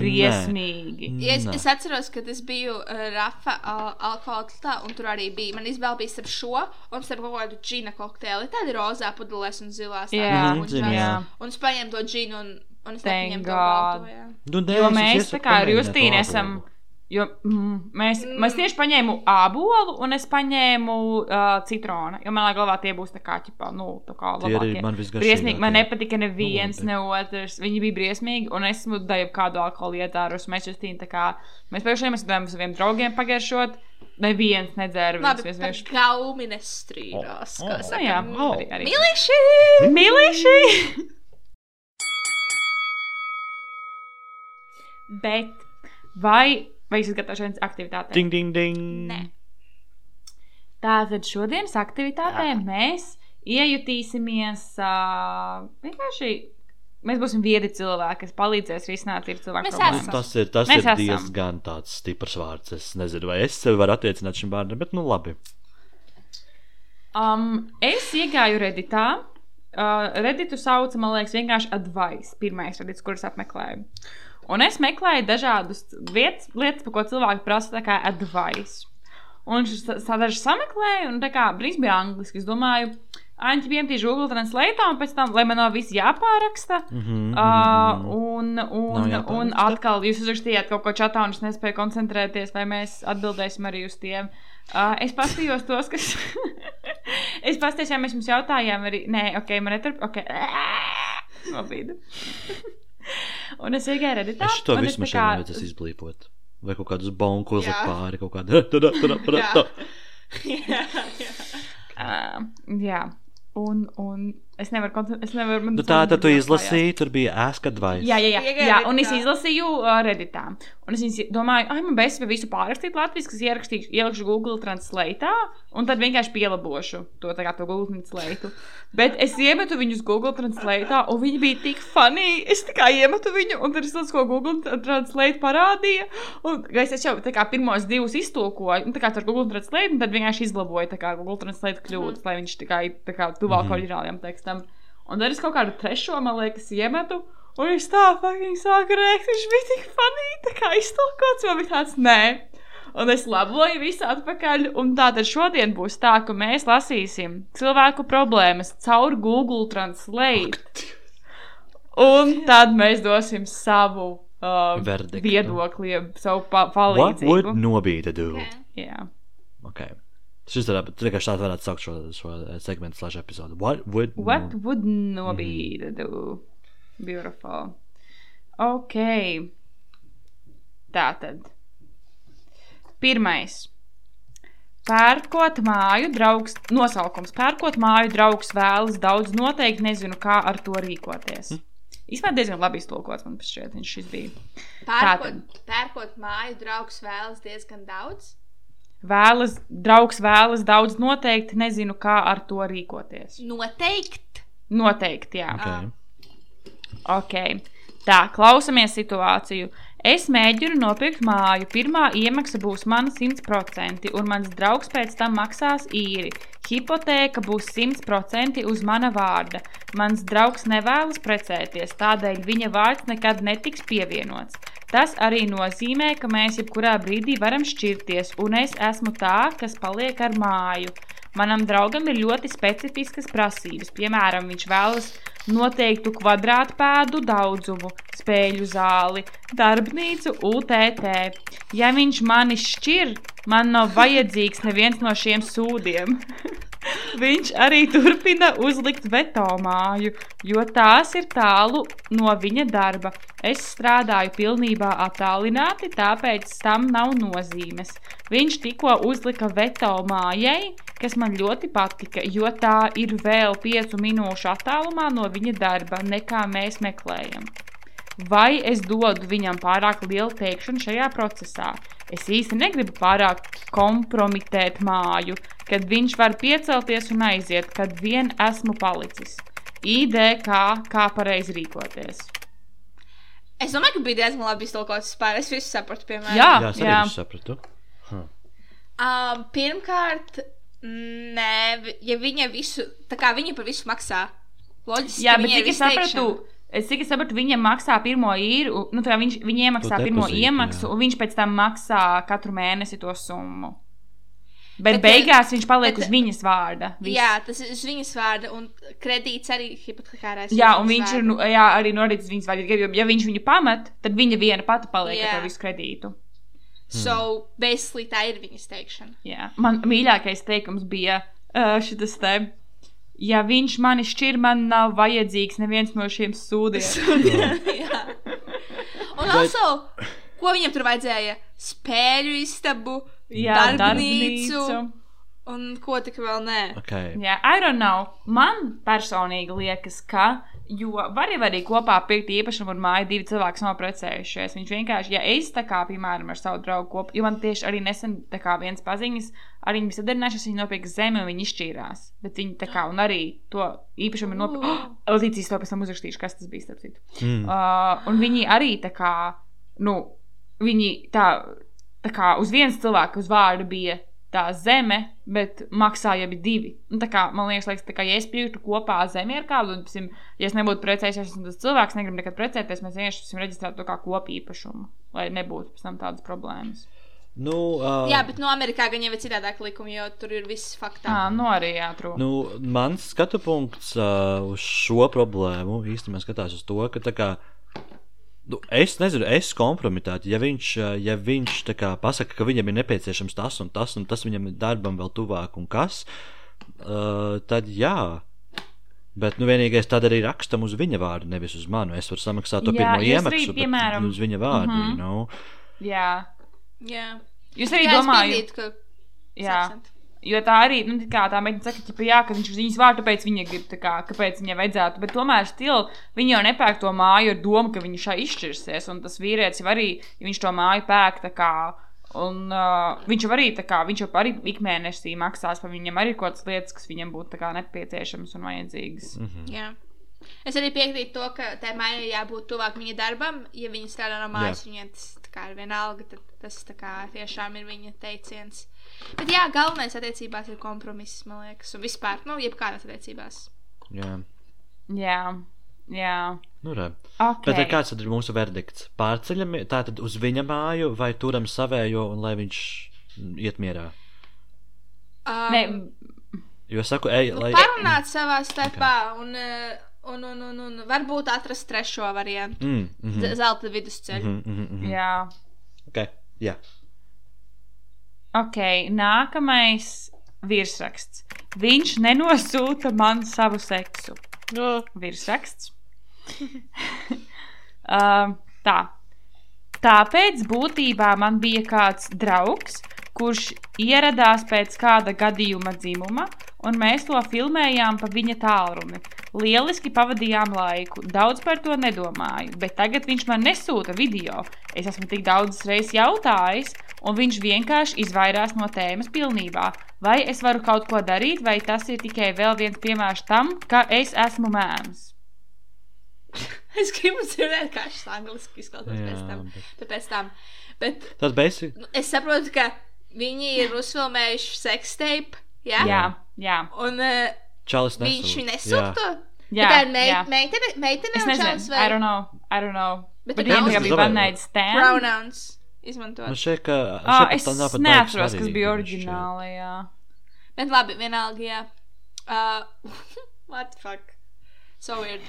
Briesmīgi. Ja es, Nē. es atceros, ka es biju uh, Rafa uh, alkoholā, un tur arī bija. Man izvēle bija starp šo un starp kaut kādu džina kokteili. Tāda rozā pudelēs un zilās. Jā, Mhm, zinu, jā. Un es paņēmu to džinu un, un es Thank nepaņēmu to God. balto. jā. Nu, nē, Jo mēs tā kā ar Justīnu esam. ābolu. Jo, mm, mēs, Mm. mēs tieši paņēmu ābolu, un es paņēmu uh, citronu. Jo manā galvā tie būs tā kā, ķipā, nu, tā kā labākie. man. Briesmīgi, man nepatika neviens, Nu, ne otrs. Viņi bija briesmīgi, un es esmu daļu kādu alkoholu ietārus. Mēs justīni tā kā, mēs pēkšņi mēs gribējām saviem draugiem pagaršot. Neviens nedzēra Labi, viņus par vienkārši. gaumi nestrīdās. O, kā o. Nu, saka. jā, Mm. arī, arī. Mīlīši! Mīlīši! Bet vai, vai gatavi šodienas aktivitātei? Ding, ding, ding. Nē. Tātad šodienas aktivitātē mēs iejutīsimies uh, vienkārši. Mēs būsim viedi cilvēki, kas palīdzēs risināt ir cilvēku problēmas. Tas ir, tas Mēs ir esam. diezgan tāds stiprs vārds. Es nezinu, vai es sevi varu attiecināt šim vārdam, bet nu labi. Um, es iegāju Redditā. Uh, Redditu sauc, man liekas, vienkārši advice. Pirmais redīts, kurus apmeklēju. Un es meklēju dažādas vietas, lietas, par ko cilvēki prasa, advice. Un es dažas sameklēju, un tā kā brīdis bija angliski. Es domāju, Aņķi vienkārši Google Translate, un pēc tam, lai man nav viss jāpāraksta. Mm -hmm, Uh, un, un, Nav un jāpāraksta? atkal jūs uzrakstījāt kaut ko čatā, un es nespēju koncentrēties, vai mēs atbildēsim arī uz tiem. Uh, es paskatījos tos, kas. es paskatījos, ja mēs jums jautājām, arī. Nē, ok, man neturp. Ok, nobīdu. un es iegāju redītā. Es to un visu tā mašīnu kā- vajadzēs izblīpot. Vai kaut kādus bonku uzlikt Jā. pāri, kaut tada. jā, jā. Uh, jā, un, un es nevaru koncentrēties. Es nevaru. man Nu, tā tad tu izlasīji, tur bija ask advice. Jā, jā, jā. Jā un es izlasīju uh, Redditā. Un es domāju, ah, man beigas visu pārrakstīt latviešu, kas ierakstīšu, ielikšu Google Translate, un tad vienkārši pielabošu to, kā to Google Translate. Bet es iemetu viņus Google Translate, un viņi bija tik funny. Es kā iemetu viņu, un tad es tas, ko Google Translate parādīja. Un es es jau kā pirmos divus iztulkoju, un tā kā ar Google Translate, un tad vienkārši izlaboju Google Translate kļūdas, lai viņš tā kā, tā kā tuvāk Mhm. Tekstam. Un tad es kaut kādu trešo, man liekas, iemetu. Un viņš tā fucking sāka rēkt, viņš bija tik funny, tā kā iztolkots, man bija tāds nē. Un es laboju visu atpakaļ, un tā tad šodien būs tā, ka mēs lasīsim cilvēku problēmas caur Google Translate. Un tad mēs dosim savu uh, Verdiktu. viedokli, savu pa What would palīdzību. Nobīta do? Okay. Jā. Okay. Šis varētu būt vienkārši tāds varētu saukt šo, šo segmentu slash epizodu. What would What no- would Nobīta do? Beautiful. Ok. Tātad. Pirmais. Pērkot māju, draugs, nosaukums. Pērkot māju, draugs vēlas daudz, noteikti nezinu, kā ar to rīkoties. Hm? Īstenībā diezgan labi iztulkots, man šķiet, viņš šis bija. Pērkot, pērkot māju, draugs vēlas diezgan daudz. Vēlas, draugs vēlas daudz, noteikti nezinu, kā ar to rīkoties. Noteikti. Noteikti, jā. Okay. Ok, tā, klausamies situāciju. Es mēģinu nopirkt māju. Pirmā iemaksa būs mana 100%, un mans draugs pēc tam maksās īri. Hipotēka būs 100% uz mana vārda. Mans draugs nevēlas precēties, tādēļ viņa vārds nekad netiks pievienots. Tas arī nozīmē, ka mēs jebkurā brīdī varam šķirties, un es esmu tā, kas paliek ar māju. Manam draugam ir ļoti specifiskas prasības. Piemēram, viņš vēlas noteiktu kvadrātpēdu daudzumu, spēļu zāli, darbnīcu, UTT. Ja viņš mani šķir, man nav vajadzīgs neviens no šiem sūdiem. Viņš arī turpina uzlikt veto māju, jo tās ir tālu no viņa darba. Es strādāju pilnībā attālināti, tāpēc tam nav nozīmes. Viņš tikko uzlika veto mājai, kas man ļoti patika, jo tā ir vēl piecu minūšu attālumā no viņa darba, nekā mēs meklējam. Vai es dodu viņam pārāk lielu teikšanu šajā procesā? Es īsti negribu pārāk kompromitēt māju, kad viņš var piecelties un aiziet, kad vien esmu palicis. ID kā, kā pareizi rīkoties. Es domāju, ka bija diezgan labi iztolkots vispār. Es visu sapratu, piemēram. Jā, Jā, es jā. sapratu. Huh. Um, pirmkārt, Nē, ja viņa visu, tā kā viņa par visu maksā. Loģiski, Jā, bet cik es sapratu, izteikšana. Es cik es sapratu, viņam maksā pirmo īru, nu tā viņš, viņa iemaksā To pirmo depozītu, iemaksu, jā. un viņš pēc tam maksā katru mēnesi to summu. Bet, Bet, bet beigās viņš paliek bet- uz viņas vārda. Viss. Jā, tas ir uz viņas vārda, un kredīts arī hipotekārais. Jā, un viņš ir vārda. nu, jā, arī norādīts uz viņas vārdu. Jo, ja viņš viņu pamet, tad viņa viena pati paliek Jā. ar to visu kredītu. So, basically, tā ir viņas teikšana. Jā. Man mīļākais teikums bija uh, šis te. Ja viņš mani šķir, man nav vajadzīgs neviens no šiem sūdiem. Jā. Un also, ko viņam tur vajadzēja? Spēļu istabu, Jā, darbnīcu, darbnīcu. Un ko tik vēl nē. Okay. Jā, I don't know. Man personīgi liekas, ka, jo var jau arī kopā pirkt īpašumu un māju divi cilvēki nav precējušies. Viņš vienkārši, ja es tā kā, piemēram, ar savu draugu kopā, jo man tieši arī nesen tā kā viens paziņas, arī viņi sadarinājušies, viņi nopirka zemi un viņi izšķīrās. Bet viņi tā kā, un arī to īpašumu ir nopirkuši. Oh, Līdzīgi to pēc tam uzrakstīšu, kas tas bija, starp citu. Mm. Uh, un viņi arī tā kā, nu, viņi tā, tā kā uz viens cilvēku uz vārdu bija tā zeme, bet maksāja abi divi. Un, tā kā, man liekas, liekas tā kā, ja es pirktu kopā zemi ar kādu, un, piemēram, ja es nebūtu precējies, un tas cilvēks negrib nekad precēties, mēs vienkārši esam reģistrēti to kā kopīpašumu, lai nebūtu pēc tam tādas problēmas. Nu, uh, Jā, bet no Amerikā gan jau ir citādāk likumi, jo tur ir viss faktā. Tā, nu arī jāatrod. Nu, mans skatu punkts uh, uz šo problēmu īstenībā skatās uz to, ka tā kā. Nu, es nezinu, es kompromitēju. Ja viņš, uh, ja viņš tā kā pasaka, ka viņam ir nepieciešams tas un tas, un tas viņam ir darbam vēl tuvāk, un kas, uh, tad jā. Bet nu, vienīgais tad arī rakstam uz viņa vārdu, nevis uz manu. Es varu samaksāt to Jā, pirmo jūs arī, iemaksu, bet piemēram, uz viņa vārdu. Mm -hmm. you know? Jā. Jā, Jūs arī Jā, domājat, ka jā. Sacent. Jo tā arī, nu, tā kā tā meitene saka, ka, jā, ka viņš uz viņas vārdu, tāpēc viņa grib, tā kā, kāpēc viņai vajadzētu. Bet tomēr stila, viņa jau nepērk to māju ar domu, ka viņš šai izšķirsies. Un tas vīrietis jau arī, ja viņš to māju pērk, tā kā, un uh, viņš jau arī, tā kā, viņš jau arī ikmēnesī maksās par viņam arī kaut kādas lietas, kas viņam būtu, tā kā, nepieciešamas un vajadzīgas. Mm. Mhm. Jā. Es arī piekrītu to, ka tai maiņai jābūt tuvāk viņa darbam. Ja viņa strādā no mājas, viņai tas tā kā ir vienalga, tad tas tā kā tiešām ir viņa teiciens. Bet jā, galvenais attiecībās ir kompromiss, man liekas, un vispār, nu, jebkādās attiecībās. Jā, Jā, jā. nu, re. Okay. Bet kāds tad ir mūsu verdikts? Pārceļam tātad uz viņa māju vai turam savējo un lai viņš mm, iet mierā? Um, Ne, Jo saku, ej, nu, lai. parunāt savā starpā okay. un, eh, un, un, un, un varbūt atrast trešo variantu. Mm, mm Mm. -hmm. Zelta vidusceļu. Mm -hmm, mm -hmm. jā. Okay. Jā, Ok, nākamais virsraksts. Viņš nenosūta man savu seksu. no. Virsraksts. um, tā. Tāpēc būtībā man bija kāds draugs, kurš ieradās pēc kāda gadījuma dzimuma, un mēs to filmējām pa viņa tālruni. Lieliski pavadījām laiku, daudz par to nedomāju, bet tagad viņš man nesūta video. Es esmu tik daudz reizes jautājis, un viņš vienkārši izvairās no tēmas pilnībā. Vai es varu kaut ko darīt, vai tas ir tikai vēl viens piemērs tam, ka es esmu mēms? Es gribu dzirdēt, kā šis angliski izklausās pēc tam. bet- pēc tam. Bet Tad basic. nu, es saprotu, ka viņi ir uzfilmējuši seksteipu. Jā, Jā, jā. un uh, Čalis viņš nesūta. nesūta Jā. tā ir mei jā. meitene, meitene Es nezinu, čalis I vai don't know. I don't know. Bet Bet tā viņa nav tikai uz bija one night stand. pronouns izmantot. Man šķiet, ka. Ah, šeit es pat nav pat neatceros, kas bija man šķiet. oriģināli. Jā. Bet labi, vienalga, jā. Uh, what the fuck? So weird.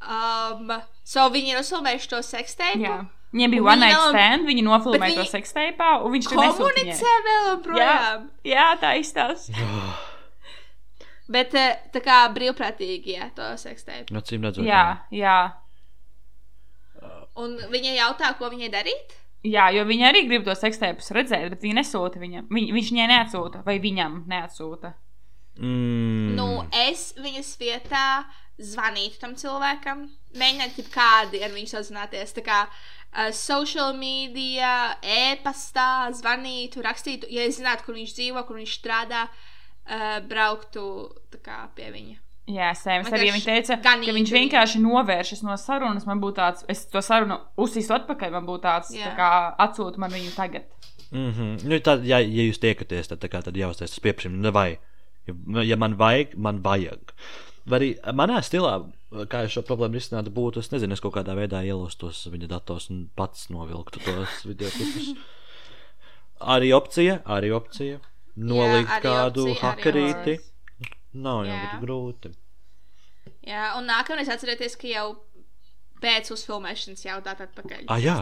Um, so viņi ir uzfilmējuši to seksteipu. Jā. Viņiem bija Un one night stand, viņi nofilmēja to viņi seksteipā, un viņš to. Komunicē vēl joprojām. Jā, tā izstāsta. Bet uh, tā kā brīvprātīgi, jā, to seksteipu. No cīm redzot. Jā, jā. Un viņa jautā, ko viņai darīt? Jā, jo viņi arī grib to seksteipus redzēt, bet viņi nesūta viņam. Viņ, viņš viņai neatsūta, vai viņam neatsūta. Mm. Nu, es viņas vietā zvanītu tam cilvēkam, mēģinātu kādi ar viņu sazināties. Tā kā uh, social media, e-pastā, zvanītu, rakstītu, ja es zinātu, kur viņš dzīvo, kur viņš strādā, uh, brauktu tā kā, pie viņa. Jā, Sēmas arī viņa teica, Ganīgi ka viņš vienkārši novēršas no sarunas. Man būtu tāds, es to sarunu uzsīstu atpakaļ, man būtu tāds, Jā. tā kā atsūta man viņu tagad. Mm -hmm. nu, tad, ja, ja jūs tiekaties, tad, tā kā, tad jāuztais tas pieprasījums. Nu, vai, ja, ja man vajag, man vajag. Vai arī manā stilā, kā es šo problēmu risinātu, būtu, es nezinu, es kaut kādā veidā ielastos viņa datos un pats novilktu tos video klipus. Arī opcija, arī opcija. Nolikt arī kādu opcija, arī hakerīti. opcija. Nav jau Jā. grūti. Jā, un nākamreiz atcerieties, ka jau pēc uzfilmēšanas jau tā atpakaļ. Ah, jā.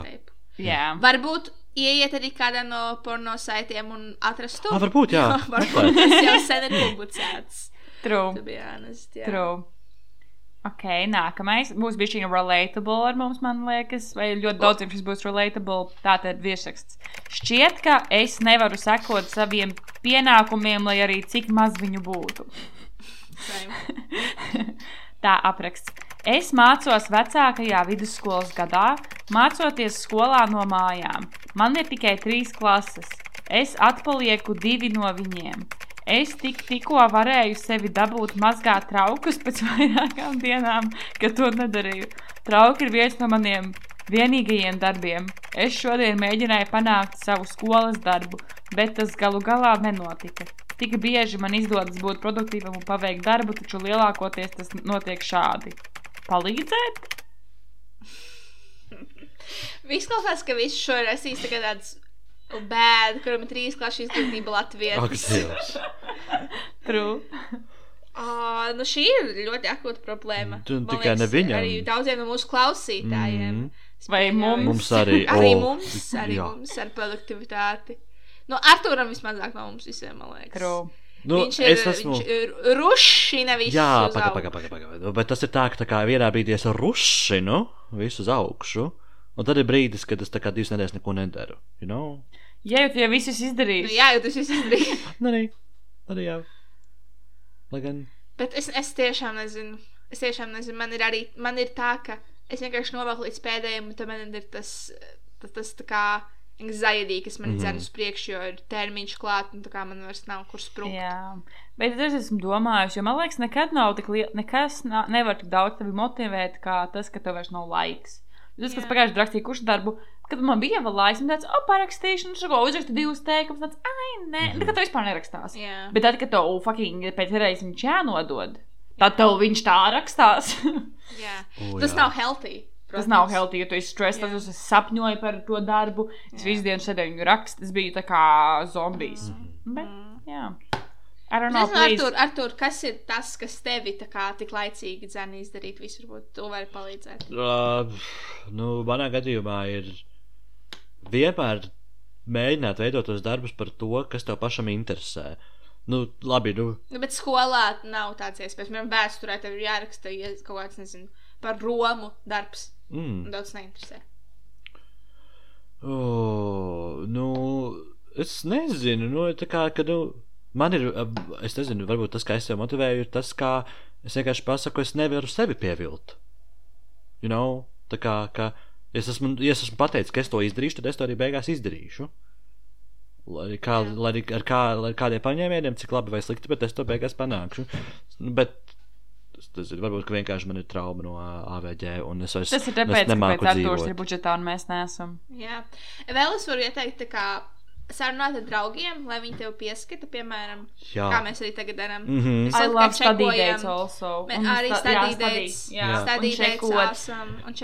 Jā, Varbūt ieiet arī kādā no porno saitiem un atrast to. Ah, varbūt, jā. varbūt tas jau sen ir publicēts. true. To be honest, jā. true. Ok, nākamais būs bijis viņa relatable ar mums, man liekas, vai ļoti daudziem šis būs relatable. Tātad virsraksts. Šķiet, ka es nevaru sekot saviem pienākumiem, lai arī cik maz viņu būtu. Tā apraksts. Es mācos vecākajā vidusskolas gadā, mācoties skolā no mājām. Man ir tikai trīs klases. Es atpalieku divi no viņiem. Es tik, tikko varēju sevi dabūt mazgāt traukus pēc vairākām dienām, kad to nedarīju. Trauki ir viens no maniem vienīgajiem darbiem. Es šodien mēģināju panākt savu skolas darbu, bet tas galu galā nenotika. Tik bieži man izdodas būt produktīvam un paveikt darbu, taču lielākoties tas notiek šādi. Palīdzēt? Viss klausās, ka viss šo tā kā tāds bēd, kuram ir trīs klases izglītība. Dievs. True. Uh, nu šī ir ļoti akūta problēma. Tu Man tikai ne viņam. Arī daudziem no mūsu klausītājiem. Es Vai mums? Mums arī, Arī o, mums, arī jā. mums ar produktivitāti. Nu, Arturam vismazāk no mums visiem, man liekas. True. Nu, viņš ir, es esmu. ir ruši, nevis Jā, pagaidi, pagaidi, pagaidi. Paga. Bet tas ir tā, ka tā kā vienā brīdī es rušinu visu uz augšu, un tad ir brīdis, kad es tā kā divas nedēļas neko nedaru. You know? Ja jau tu jau visus Nu, izdarīsi, jā, jau tas viss izdarīja. Nu, arī, arī jā. Lai gan. Bet es, es tiešām nezinu. Es tiešām nezinu. Man ir arī man ir tā, ka es vienkārši novelku līdz pēdējiem, un tad man ir tas, tas, tas tā kā anxiety, kas man mm. -hmm. dzen uz priekšu, jo ir termiņš klāt, un tā kā man vairs nav kur sprukt. Jā, bet es esmu domājusi, jo man liekas, nekad nav tik liela, nekas nā, nevar tik daudz tevi motivēt, kā tas, ka tev vairs nav laiks. Tas, kas Jā. pagājušajā rakstīja kuršu darbu, kad man bija vēl laiks, un tāds, oh, parakstīšu, un šādi uzrakstu divus teikumus, tāds, ai, nē, mm -hmm. tā kā tev vispār nerakstās. Jā. Bet tad, kad tev oh, fucking pēc reizes viņš jānodod, tad tev viņš tā rakstās. Jā. Tas jā. nav healthy. Tas protams. nav healthy, jo tu esi stresēts, Jā. tad es sapņoju par to darbu. Es Jā. visu dienu sēdēju un rakstīju, tas bija tā kā zombijs. Bet, Mm. jā. I don't Es know. Artur, Artur, kas ir tas, kas tevi tā kā tik laicīgi dzēna izdarīt? Visu varbūt tu vari palīdzēt. Uh, nu, manā gadījumā ir vienmēr mēģināt veidot tos darbus par to, kas tev pašam interesē. Nu, labi, nu, Nu, bet skolā nav tāds iespējas. Piemēram, vēsturē tev ir jāraksta ja kaut kāds, nezinu, par Romu darbs. Mm. Daudz neinteresē. Oh, nu, es nezinu, nu, tā kā, ka, nu, man ir, es nezinu, varbūt tas, kā es sev motivēju, ir tas, kā es vienkārši pasaku, es nevaru sevi pievilt. You know, tā kā, ka es esmu, ja es esmu pateicis, ka es to izdarīšu, tad es to arī beigās izdarīšu. Lai, kā, lai, ar, kā, lai kādiem paņēmieniem, cik labi vai slikti, bet es to beigās panākšu. Bet tas, ir varbūt ka vienkārši man ir trauma no AVG, un es vairs Tas ir tāpēc, ka Arthurs ir budžetā un mēs neesam. Jā. Vēl es varu ieteikt, tā kā sarunāt ar draugiem, lai viņi tev pieskata, piemēram, Jā. kā mēs arī tagad darām. Mēs I kaut love kā study čekojam. dates also. Me- Un Arī. Jā, Jā. Study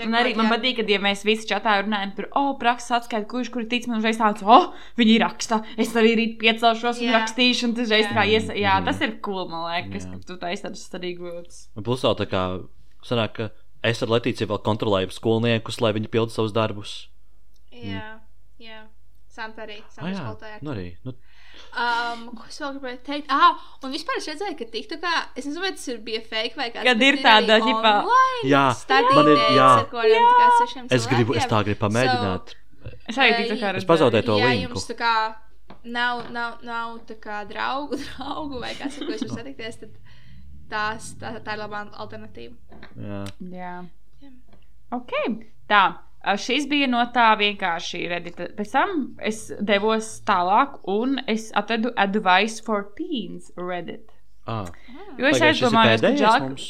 un arī man patīk, ka, ja mēs visi čatā runājam par, oh, prakses atskaitu, kurš kur tic man uzreiz tāds, oh, viņi raksta, es arī rīt piecelšos un Jā. rakstīšu, un tas reiz kā Jā. ies, jā, Mhm. tas ir cool, man liekas, Jā. ka tu taisi tādus study groups. Un Plus vēl tā kā sanāk, ka es ar Latīciju vēl kontrolēju skolniekus, lai viņi pildu savus darbus. Jā, jā. Santa arī. Ah, jā, nu arī. Nu, Um, ko es vēl gribēju teikt? Ah, un vispār es redzēju, ka TikTokā, es nezinu, vai tas ir bija fake vai kāds. Kad ir tāda, ģipā- Jā, study man ir- jā. sešiem es gribu, es tā gribu pamēģināt. Es arī Ej, tik tā kā Es pazaudēju to ja linku. jums tā kā nav, nav, nav tā kā draugu, draugu vai kas, ar ko jūs varat satikties, tad tās, tā, tā ir labā alternatīva. Jā. Jā. Jā. Ok, tā. Šis bija no tā vienkārši redita. Pēc tam es devos tālāk un es atradu Advice for Teens Reddit. Ah, Jo es aizdomājos, ka pēdējais Džak... mums?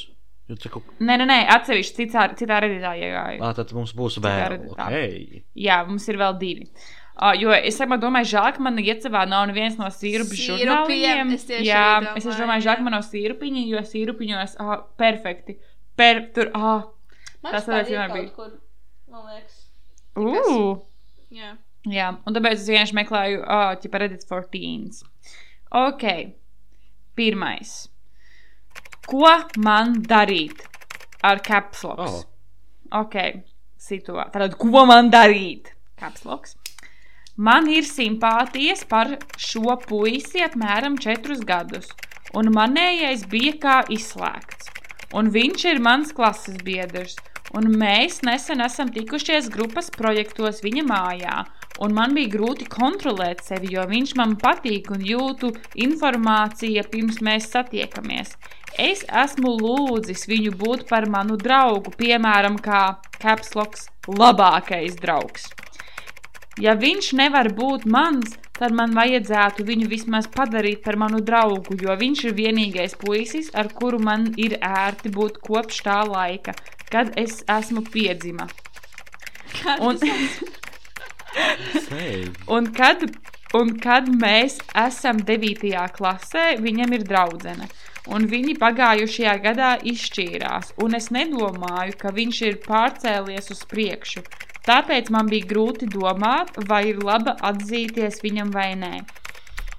Jo cik- Nē, nē, nē, atsevišķi citā, citā redītā iegāju. Ah, tad mums būs vēl. Okay. Jā, mums ir vēl divi. Uh, jo es domāju, domāju, žēl, ka man iecavā nav neviens no sīrupu žurnāliem. es Jā, arī es domāju, domāju, žēl, jā. ka man nav sīrupiņi, jo sīrupiņos, ah, perfekti. Per, tur, ah, Tas patīk vienmēr būt. kur, man liekas. uu. Jā. Jā, un tāpēc es vienkārši meklēju, ah, ķipa Reddit for teens. Ok, pirmais. Ko man darīt ar capsloks? Oh. Ok, situācija. Tātad, ko man darīt? Capsloks. Man ir simpātijas par šo puisi apmēram četrus gadus, un manējais bija kā izslēgts. Un viņš ir mans klases biedrs, un mēs nesen esam tikušies grupas projektos viņa mājā, un man bija grūti kontrolēt sevi, jo viņš man patīk un jūtu informāciju pirms mēs satiekamies. Es esmu lūdzis viņu būt par manu draugu, piemēram, kā Capsloks labākais draugs. Ja viņš nevar būt mans, tad man vajadzētu viņu vismaz padarīt par manu draugu, jo viņš ir vienīgais puisis, ar kuru man ir ērti būt kopš tā laika, kad es esmu piedzima. Un, Save. un, kad, un kad mēs esam 9. klasē, viņam ir draudzene. Un viņi pagājušajā gadā izšķīrās, un es nedomāju, ka viņš ir pārcēlies uz priekšu. Tāpēc man bija grūti domāt, vai ir labi atzīties viņam vai nē.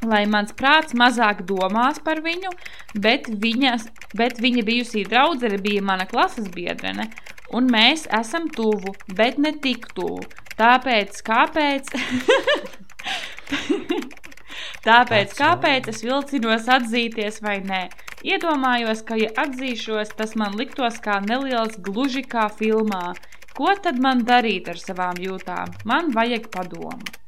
Lai mans prāts mazāk domās par viņu, bet, viņas, bet viņa bijusī draudzene bija mana klases biedrene, un mēs esam tuvu, bet ne tik tuvu. Tāpēc, kāpēc? Tāpēc, kāpēc es vilcinos atzīties vai nē? Iedomājos, ka, ja atzīšos, tas man liktos kā neliels gluži kā filmā. Ko tad man darīt ar savām jūtām? Man vajag padomu.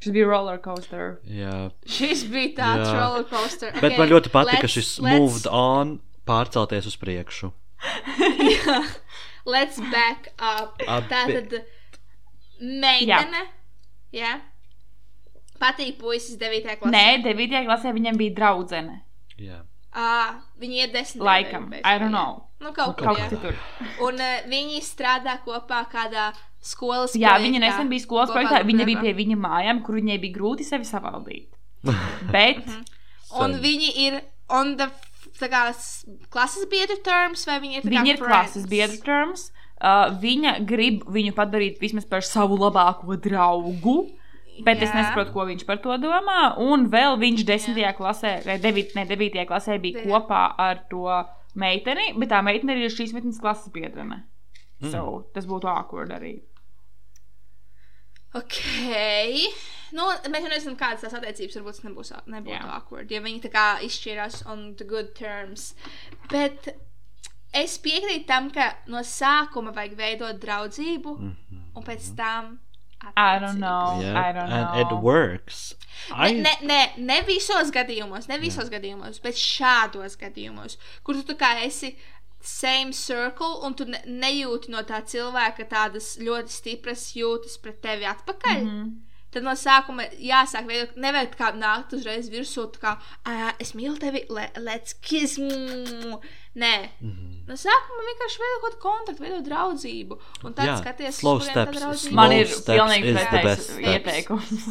Šis bija roller coaster. Jā. Šis bija tāds Jā. roller coaster. Bet Okay, man ļoti patika, ka let's- šis let's- moved on pārcelties uz priekšu. Let's back up. Abi- Tātad meitene. Jā. Patīk puisis 9. klasē. Nē, 9. klasē viņam bija draudzene. Jā. À, viņi ir 10. Laikam, I don't know. Nu, kaut, Nu, kur, Kaut jā. kas tur. Un uh, viņi strādā kopā kādā skolas Jā, projektā. viņa nesen bija skolas projektā. Viņa bija pie viņa mājām, kur viņai bija grūti sevi savaldīt. Bet Un Sen. viņi ir on the kā, klases biedru terms, vai viņi ir viņa ir friends? klases biedra terms. Uh, viņa grib viņu padarīt vismaz par savu labāko draugu. Bet es Jā. nesaprotu, ko viņš par to domā. Un vēl viņš 10. klasē, vai 9. Ne, 9. klasē bija Jā. kopā ar to meiteni, bet tā meitene ir šīs meitenes klases biedrene. Mm. So, tas būtu awkward arī. Ok. Nu, mēs jau nezinām, kādas tās attiecības varbūt nebūs, nebūtu Jā. awkward, ja viņi tā kā izšķirās on the good terms. Bet es piekrītu tam, ka no sākuma vajag veidot draudzību, Mhm. un pēc tam. I don't know. Yeah, I don't and it know. works. Ne, ne, ne, ne visos gadījumos, ne visos gadījumos, bet šādos gadījumos, kur tu tā kā esi same circle un tu ne, nejūti no tā cilvēka tādas ļoti stipras jūtas pret tevi atpakaļ. Mm. -hmm. Tad no sākuma jāsāk veidot, nevajag kā nākt uzreiz virsū, kā, "Ā, es mīlu tevi, le, let's kiss. Mm. Nē, Mhm. no sākuma vienkārši veidot kaut kādu kontaktu, veidot draudzību. Un tad Jā, skaties, uz kuriem tā steps, draudzība Man Slow ir steps pilnīgi is the pretējs ieteikums.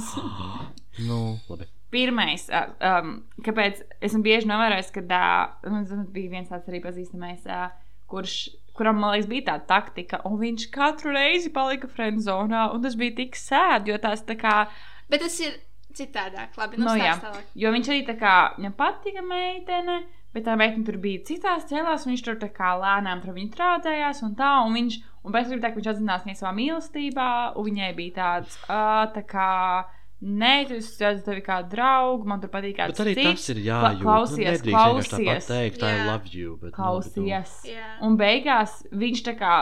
Nu, labi. Pirmais, um, kāpēc esmu bieži novērojis, ka uh, bija viens tāds arī pazīstamais, uh, kurš, kuram, man liekas, bija tāda taktika, un viņš katru reizi palika friendzonā, un tas bija tik sēdi, jo tās tā kā, Bet tas ir citādāk. Labi, nu, nu, jā, tālāk. jo viņš arī tā kā, viņam patika meitene, bet tā meitene tur bija citās cēlās, un viņš tur tā kā lēnām tur viņu traucējās, un tā, un viņš, un pēc tam tā, ka viņš atzinās viņai savā mīlestībā, un viņai bija tāds, uh, tā kā, Nē, tu esi redzu tevi kā draugu, man tur patīk kāds Bet arī cits. tas ir jājūt. Klausies, nu, klausies. teikt, I Jā. love you. Bet, nu, Klausies. Jā. Un beigās viņš tā kā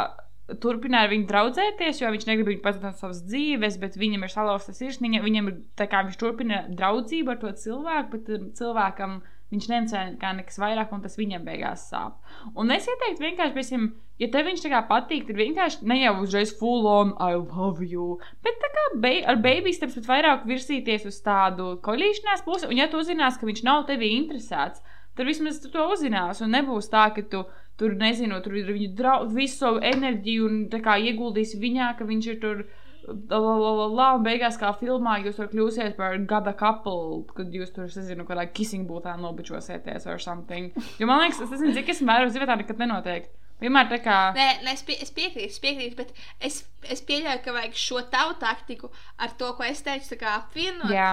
turpināja ar viņu draudzēties, jo viņš negrib viņu pazudīt no savas dzīves, bet viņam ir salauzta sirsniņa. Viņam ir tā kā viņš turpina draudzību ar to cilvēku, bet um, cilvēkam viņš nencēla nekas vairāk, un tas viņam beigās sāp. Un es ieteiktu vienkārši, piemēram, ja tev viņš tā kā patīk, tad vienkārši ne jau uzreiz full on, I love you, bet tā kā be ar baby steps, bet vairāk virsīties uz tādu koļīšanās pusi, un ja tu zinās, ka viņš nav tevi interesēts, tad vismaz tu to uzzinās. Un nebūs tā, ka tu tur nezinu, tur viņu draugu, visu savu enerģiju un kā ieguldīsi viņā, ka viņš ir tur. La, la, la, la, la, un beigās, kā filmā, jūs tur kļūsiet par gada couple, kad jūs tur, nezinu, kādā kissing būtā nobučosieties vai something. Jo man liekas, es nezinu, cik es vēru uz dzīvē tā nekad nenotiek. Vienmēr tā kā. Nē, nē es, pie, es piekrītu, es piekrītu, bet es, es pieļauju, ka vajag šo tavu taktiku ar to, ko es teicu, tā kā apvienot. Jā,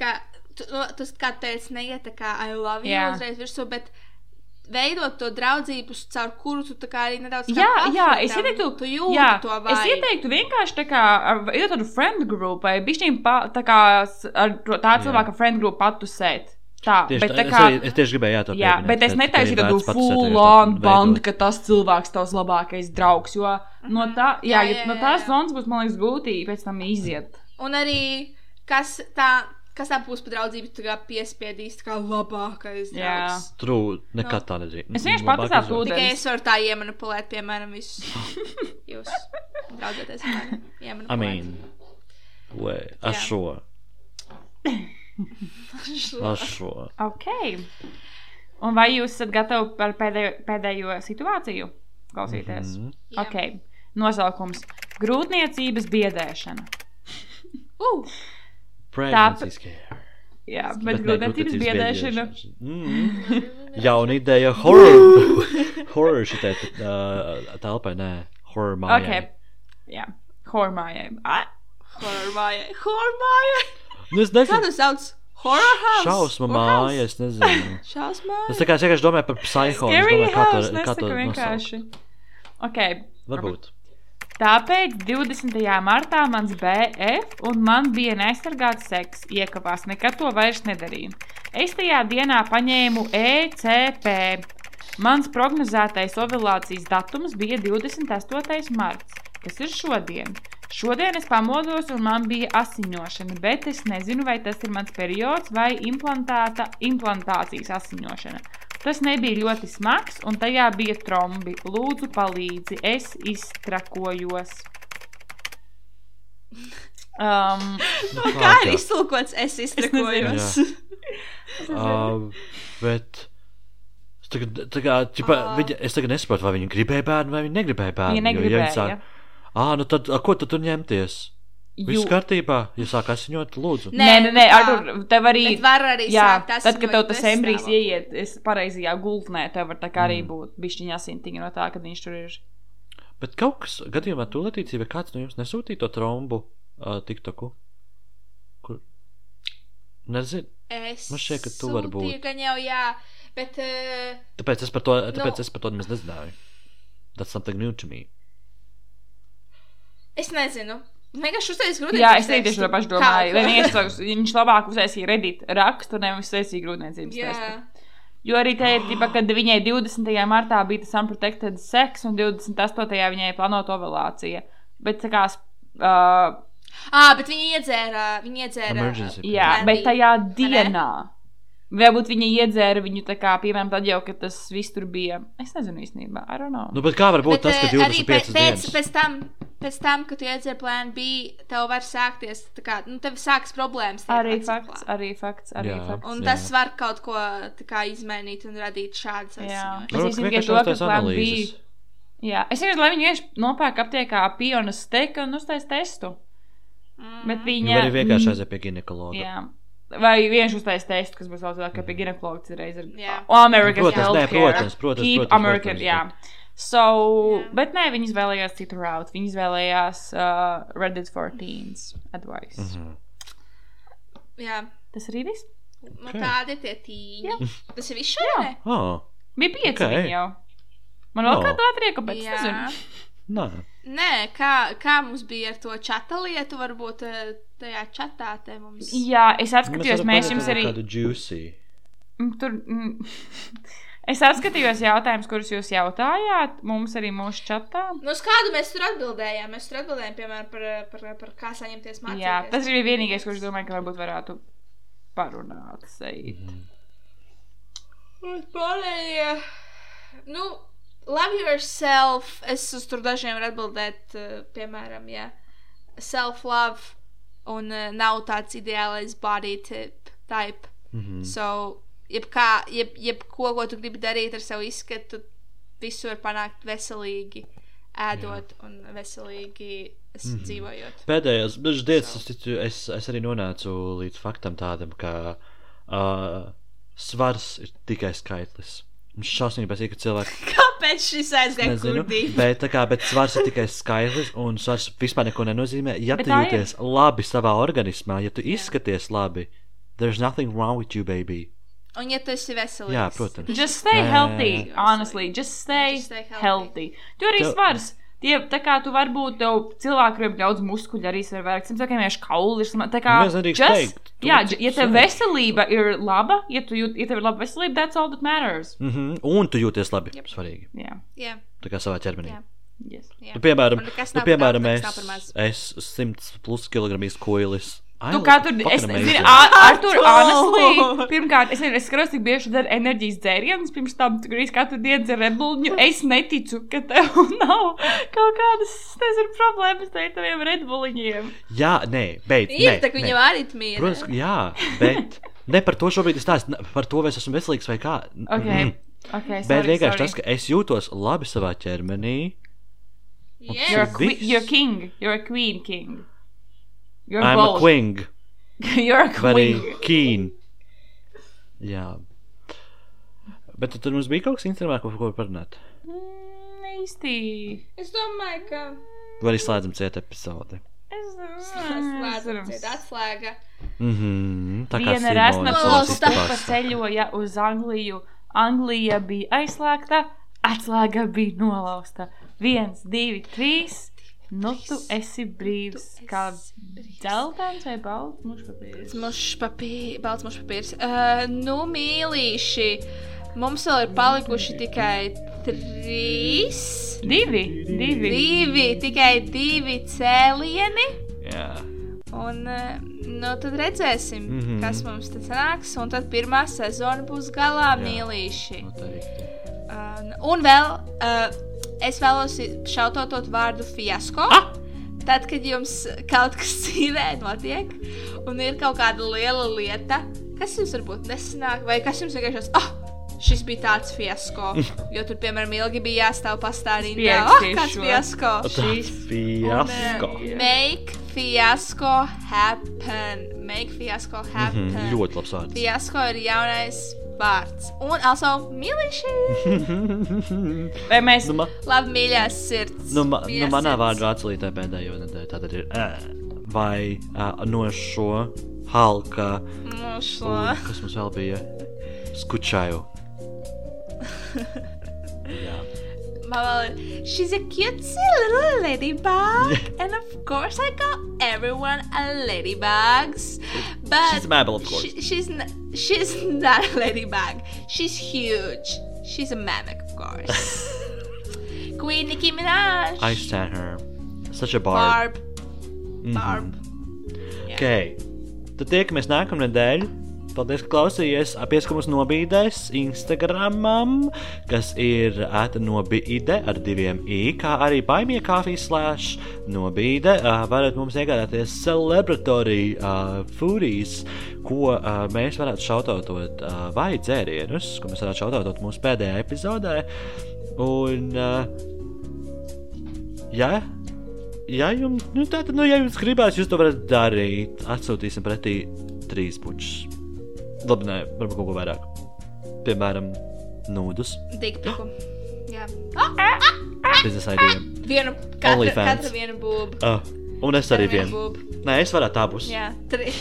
Ka tu, tas, kā teici, neiet tā kā I love you Jā. uzreiz virsū, bet veidot to draudzību, caur kuru tu kā arī nedaudz kā jā, jā es ieteiktu, tu jūti jā, to es vaibu. ieteiktu vienkārši tā kā, ar- ir tādu friend group, vai bišķiņ tā kā ar to- tā Jā. cilvēka friend group patusēt. Tā, Tieši bet tā, tā es, kā. arī, es tieši gribēju jā, to Jā, pieminēt, bet es ka- ka pats full on veidot. ka tas cilvēks tavs labākais draugs, jo no tā, jā, Jā, jā, jā, no jā, tās jā. zonas būs, man liekas, grūti pēc tam iziet. Un arī kas tā, kas tā būs par draudzību, tā kā piespiedīs, tā kā labākais Jā. draugs. True, nekad tā nedrīkst. Es vienkārši paticētu izvēle. ūdeni. Tikai es varu tā iemanipulēt, piemēram, visus jūs draudzēties ar mani. I iemanipulēt. mean, way, ar Jā. šo, ar šo. Ok. Un vai jūs esat gatavi par pēdējo, pēdējo situāciju klausīties? Mhm. Jā. Ok. Nosaukums - Grūtniecības biedēšana. Uh, Pregnancy scare. Jā, bet, grūtniecības biedēšana. Mm. Jauna ideja, horror. horror šitai uh, telpai, nē, horror mājai. Ok. Jā, hormājai. Ah, horror māja. Horror māja. Nu, es Kā nezinu, tu sauc? Horror house. šausma Horror māja, es nezinu. Šausma Es māja. tā kā es vienkārši domāju par psiho. es Scary domāju, kā to, house, kā to vienkārši. Ok. Varbūt. Tāpēc 20. martā mans BF un man bija neaizsargāts seks, iekavās, nekad to vairs nedarīju. Es tajā dienā paņēmu ECP. Mans prognozētais ovulācijas datums bija 28. marts, kas ir šodien. Šodien es pamodos un man bija asiņošana, bet es nezinu, vai tas ir mans periods vai implantācijas asiņošana. Tas nebija ļoti smags, un tajā bija trombi. Lūdzu, palīdzi, es iztrakojos. Um, Nu, Kā ir jā. iztulkots? Es iztrakojos. Uh, bet. es Tagad, kā, ķipa, Ā. viņa, es tagad nesaprotu, vai viņa gribēja bērnu vai viņa negribēja bērnu. Viņa jo, negribēja. Ja viņa sāk, ah, nu tad, a, ko tu tur ņemties? Viss kārtībā, ja sāk asiņot, lūdzu. Nē, nē, nē. Artur, tev arī. Bet var arī Jā, tad, kad tev tas embrijs ieiet es pareizajā gultnē, tev var tā kā arī Mm. būt bišķiņa asintiņa no tā, kad viņš tur ir. Bet kaut kas gadījumā tu Latīcija, vai kāds no jums nesūtīja to trombu uh, TikToku? Kur? Nezinu. Es Man šķiet, ka tu vari būt. Gan jau, jā, bet. Uh, Tāpēc es par to, tāpēc Nu. es par to nemaz nezināju. That's something new to me. es nezinu. Vienkārši uztaisīju grūti. Jā, es tieši to pašu domāju. Vai viņš, sauc- viņš labāk uztaisīja redīt rakstu, nevis uztaisīja grūtniecības testu. Jo arī te ir, tipa, kad viņai 20. martā bija tas unprotected seks, un 28. viņai plānota ovulācija. Bet, kā, uh, ah, bet viņi iedzēra. Viņi iedzēra. Jā, bet tajā vai ne? Varbūt viņa iedzēra viņu tā kā, piemēram, tad jau, kad tas viss tur bija. Es nezinu īstenībā, I don't know. Nu, bet kā var būt Bet, tas, ka eh, arī 25 pēc, dienas? pēc, pēc tam, pēc tam, kad tu iedzer plānu B, tev var sākties, tā kā, nu, tev sāks problēmas. Arī fakts, arī fakts, arī Jā. fakts. Un Jā. tas var kaut ko kā izmainīt un radīt šādas. Es Varbūt īstenībā vienkārši to, ka uztais plan B- analīzes. Jā, es vienkārši, lai viņi vienkārši nopērk aptiekā pionas steika un uztais testu. Mm. Bet Viņa viņa. arī vienkārši aiziet pie ginekologa. Jā. Vai vienkārši uztais testu, kas būs vēl cilvēks, kā pie ginekologa reiz ir. Jā. O, Amerikas Protams, nē, healthcare. protams, protams, Keep protams, American, protams, jā. So, Jā. bet nē, viņi izvēlējās citu route. Viņi izvēlējās uh, Reddit for Teens advice. Mm -hmm. Mhm. Jā, Tas arī viss. nu, Ok. tādi ir tie tīņi. Tas ir viss šodien? Oh, Bija pieci Ok. okay. jau. Man vēl Oh. kāda atrieka, bet es Jā. nezinu. Nē. Nē, kā, kā mums bija ar to čata lietu, varbūt eh, tajā čatā te mums. Jā, es apskatījos, varam mēs paņemt jums arī. Kādu juicy. Mm, Tur, mm, es apskatījos jautājumus, kurus jūs jautājāt. Mums arī mūsu čatā. Nu, uz kādu mēs tur atbildējām? Mēs tur atbildējām, piemēram, par, eh, par, par kā saņemties mācīties. Jā, tas ir vienīgais, kurš domāju, ka varbūt varētu parunāt. Seit. Un pārējie. Nu, love yourself. Es uz tur dažiem varu atbildēt, eh, piemēram, ja self-love un uh, nav tāds ideālais body tip, type. Mhm. So, jebkā, jeb, jebko, ko tu gribi darīt ar savu izskatu, visu var panākt veselīgi, ēdot Jā. un veselīgi mm -hmm. dzīvojot. Pēdējās dažas dienas es, ticu, es, es arī nonācu līdz faktam tādam, ka uh, svars ir tikai skaitlis. Mums šausmīgi patīk, ka cilvēki. Kāpēc šis aizgāja kurdī? bet, kā, bet svars ir tikai skaitlis, un svars vispār neko nenozīmē. Ja Bet tu tā ir. jūties labi savā organismā, ja tu izskaties labi, there's nothing wrong with you, baby. Un ja tu esi veselīgs. Jā, protams. Just stay healthy, honestly. Just stay, Just stay healthy. healthy. Tu arī Tev- svars. Tie, tā kā tu vari būt tev cilvēki, kuriem daudz muskuļu arī vērk, simt sakām, vienkārši kauli ir sma- tā kā. Nedrīkst just- teikt, Jā, ja tev veselība ir laba, ja tu jūt, ja tev ir laba veselība, that's all that matters. Mm -hmm. Un tu jūties labi. Yep. Svarīgi. Jā, Jā, Tā kā savā ķermenī. Jā. yes. jā. Nu, piemēram, nu, piemēram es, es 100 plus kg izkoilis. I Tu look katru dienu, fucking es nezinu, ar to Artur! honestly, pirmkārt, es nezinu, es skatos, cik bieži tu dari enerģijas dzērienus, pirms tam tu grīz katru dienu dzer redbuļņu. Es neticu, ka tev nav kaut kādas, nezinu, problēmas ar taviem redbuļņiem. Jā, nē, beidz. Ir nē, tā, ka nē. viņam arī mīl. Protams, jā, bet ne par to šobrīd es stāstu. Par to, vai es esmu veselīgs vai kā. Ok, Mm. ok, Bet sorry, vienkārši sorry. tas, ka es jūtos labi savā ķermenī. You're a, you're king, you're a queen king. You're I'm both. a queen, you're a very queen. keen. Jā. Bet tad mums bija kaut kas interesants, ko, ko parunāt. Mm, īsti. Es domāju, ka. Vai arī slēdzam ciet epizodi. Es Slēdzam, ciet atslēga. Mhm. Tā kā Viena resna izpasta. ceļoja uz Angliju. Anglija bija aizslēgta, atslēga bija nolausta. Viens, divi, trīs. Nu, tu esi brīvs. Kā dzeltens vai balts mušpapīrs? Mušs papīrs, balts mušs papīrs. Uh, nu, mīlīši, mums vēl ir palikuši tikai trīs. Divi, divi. Divi, tikai divi cēlieni. Jā. Un, uh, nu, tad redzēsim, mm. -hmm. kas mums te sanāks. Un tad pirmā sezona būs galā, mīlīši. Noteikti. Uh, un vēl uh, es vēlos šautot vārdu fiasko. Ah! Tad, kad jums kaut kas dzīvē notiek, un ir kaut kāda liela lieta, kas jums varbūt nesanāk, vai kas jums vienkārši ir, ah, šis bija tāds fiasko. Jo tur, piemēram, ilgi bija jāstāv pastāvīgi. Ah, Pierakstīšu kāds šo. fiasko! Tas fiasko. Make fiasko happen. Make fiasko happen. Mhm, Ļoti labs vārds. Fiasko ir jaunais vārds. Un also mīlīši. Vai mēs Nu, ma, Labi, mīļās sirds. nu, ma, nu, manā vārdu atslītē pēdējo nedēļu tātad ir ē, vai ā, no šo halka, Nu, šo. un kas mums vēl bija, skučāju. Jā. Vēl she's a cutesy little ladybug. and of course I call everyone a ladybugs. But She's a Mabel, of course. She, she's, n- she's not a ladybug. She's huge. She's a mammoth, of course. Queen Nicki Minaj. I stand her. Such a barb. Barb. Mhm. Barb. Jā. Ok. Tad tiekamies nākamnedēļ. Paldies, ka klausījāties. Pieskamies nobīdēs Instagramam, kas ir ēta nobīde ar diviem i, kā arī baimie kafijas slēdz nobīde. Uh, varat mums iegādāties celebratory uh, foodies, ko uh, mēs varētu šautautot vai dzērienus, ko mēs varētu šautautot mūsu pēdējā epizodē. Un, jā, Ja jums, nu, tā, tad, nu, ja jums gribās, jūs to varat darīt. Atsūtīsim pretī trīs puķus. Labi, nē, varbūt kaut ko vairāk. Piemēram, nūdus, Diktuku. Jā. biznesa idejām. Vienu, katra, OnlyFans. katra vienu būbu. Ah, un es arī Katra vienu vienu. būbu. Nē, es varētu abus. Jā, tri.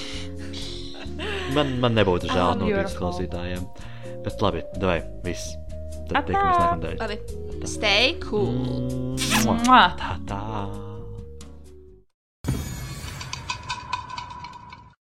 Man, man nebūtu žēl Ah, no bijis beautiful. klausītājiem. Bet labi, vai viss. Tad tiekamies nākamdēļ. Labi. Stay cool. Mua. Mua. Tā tā.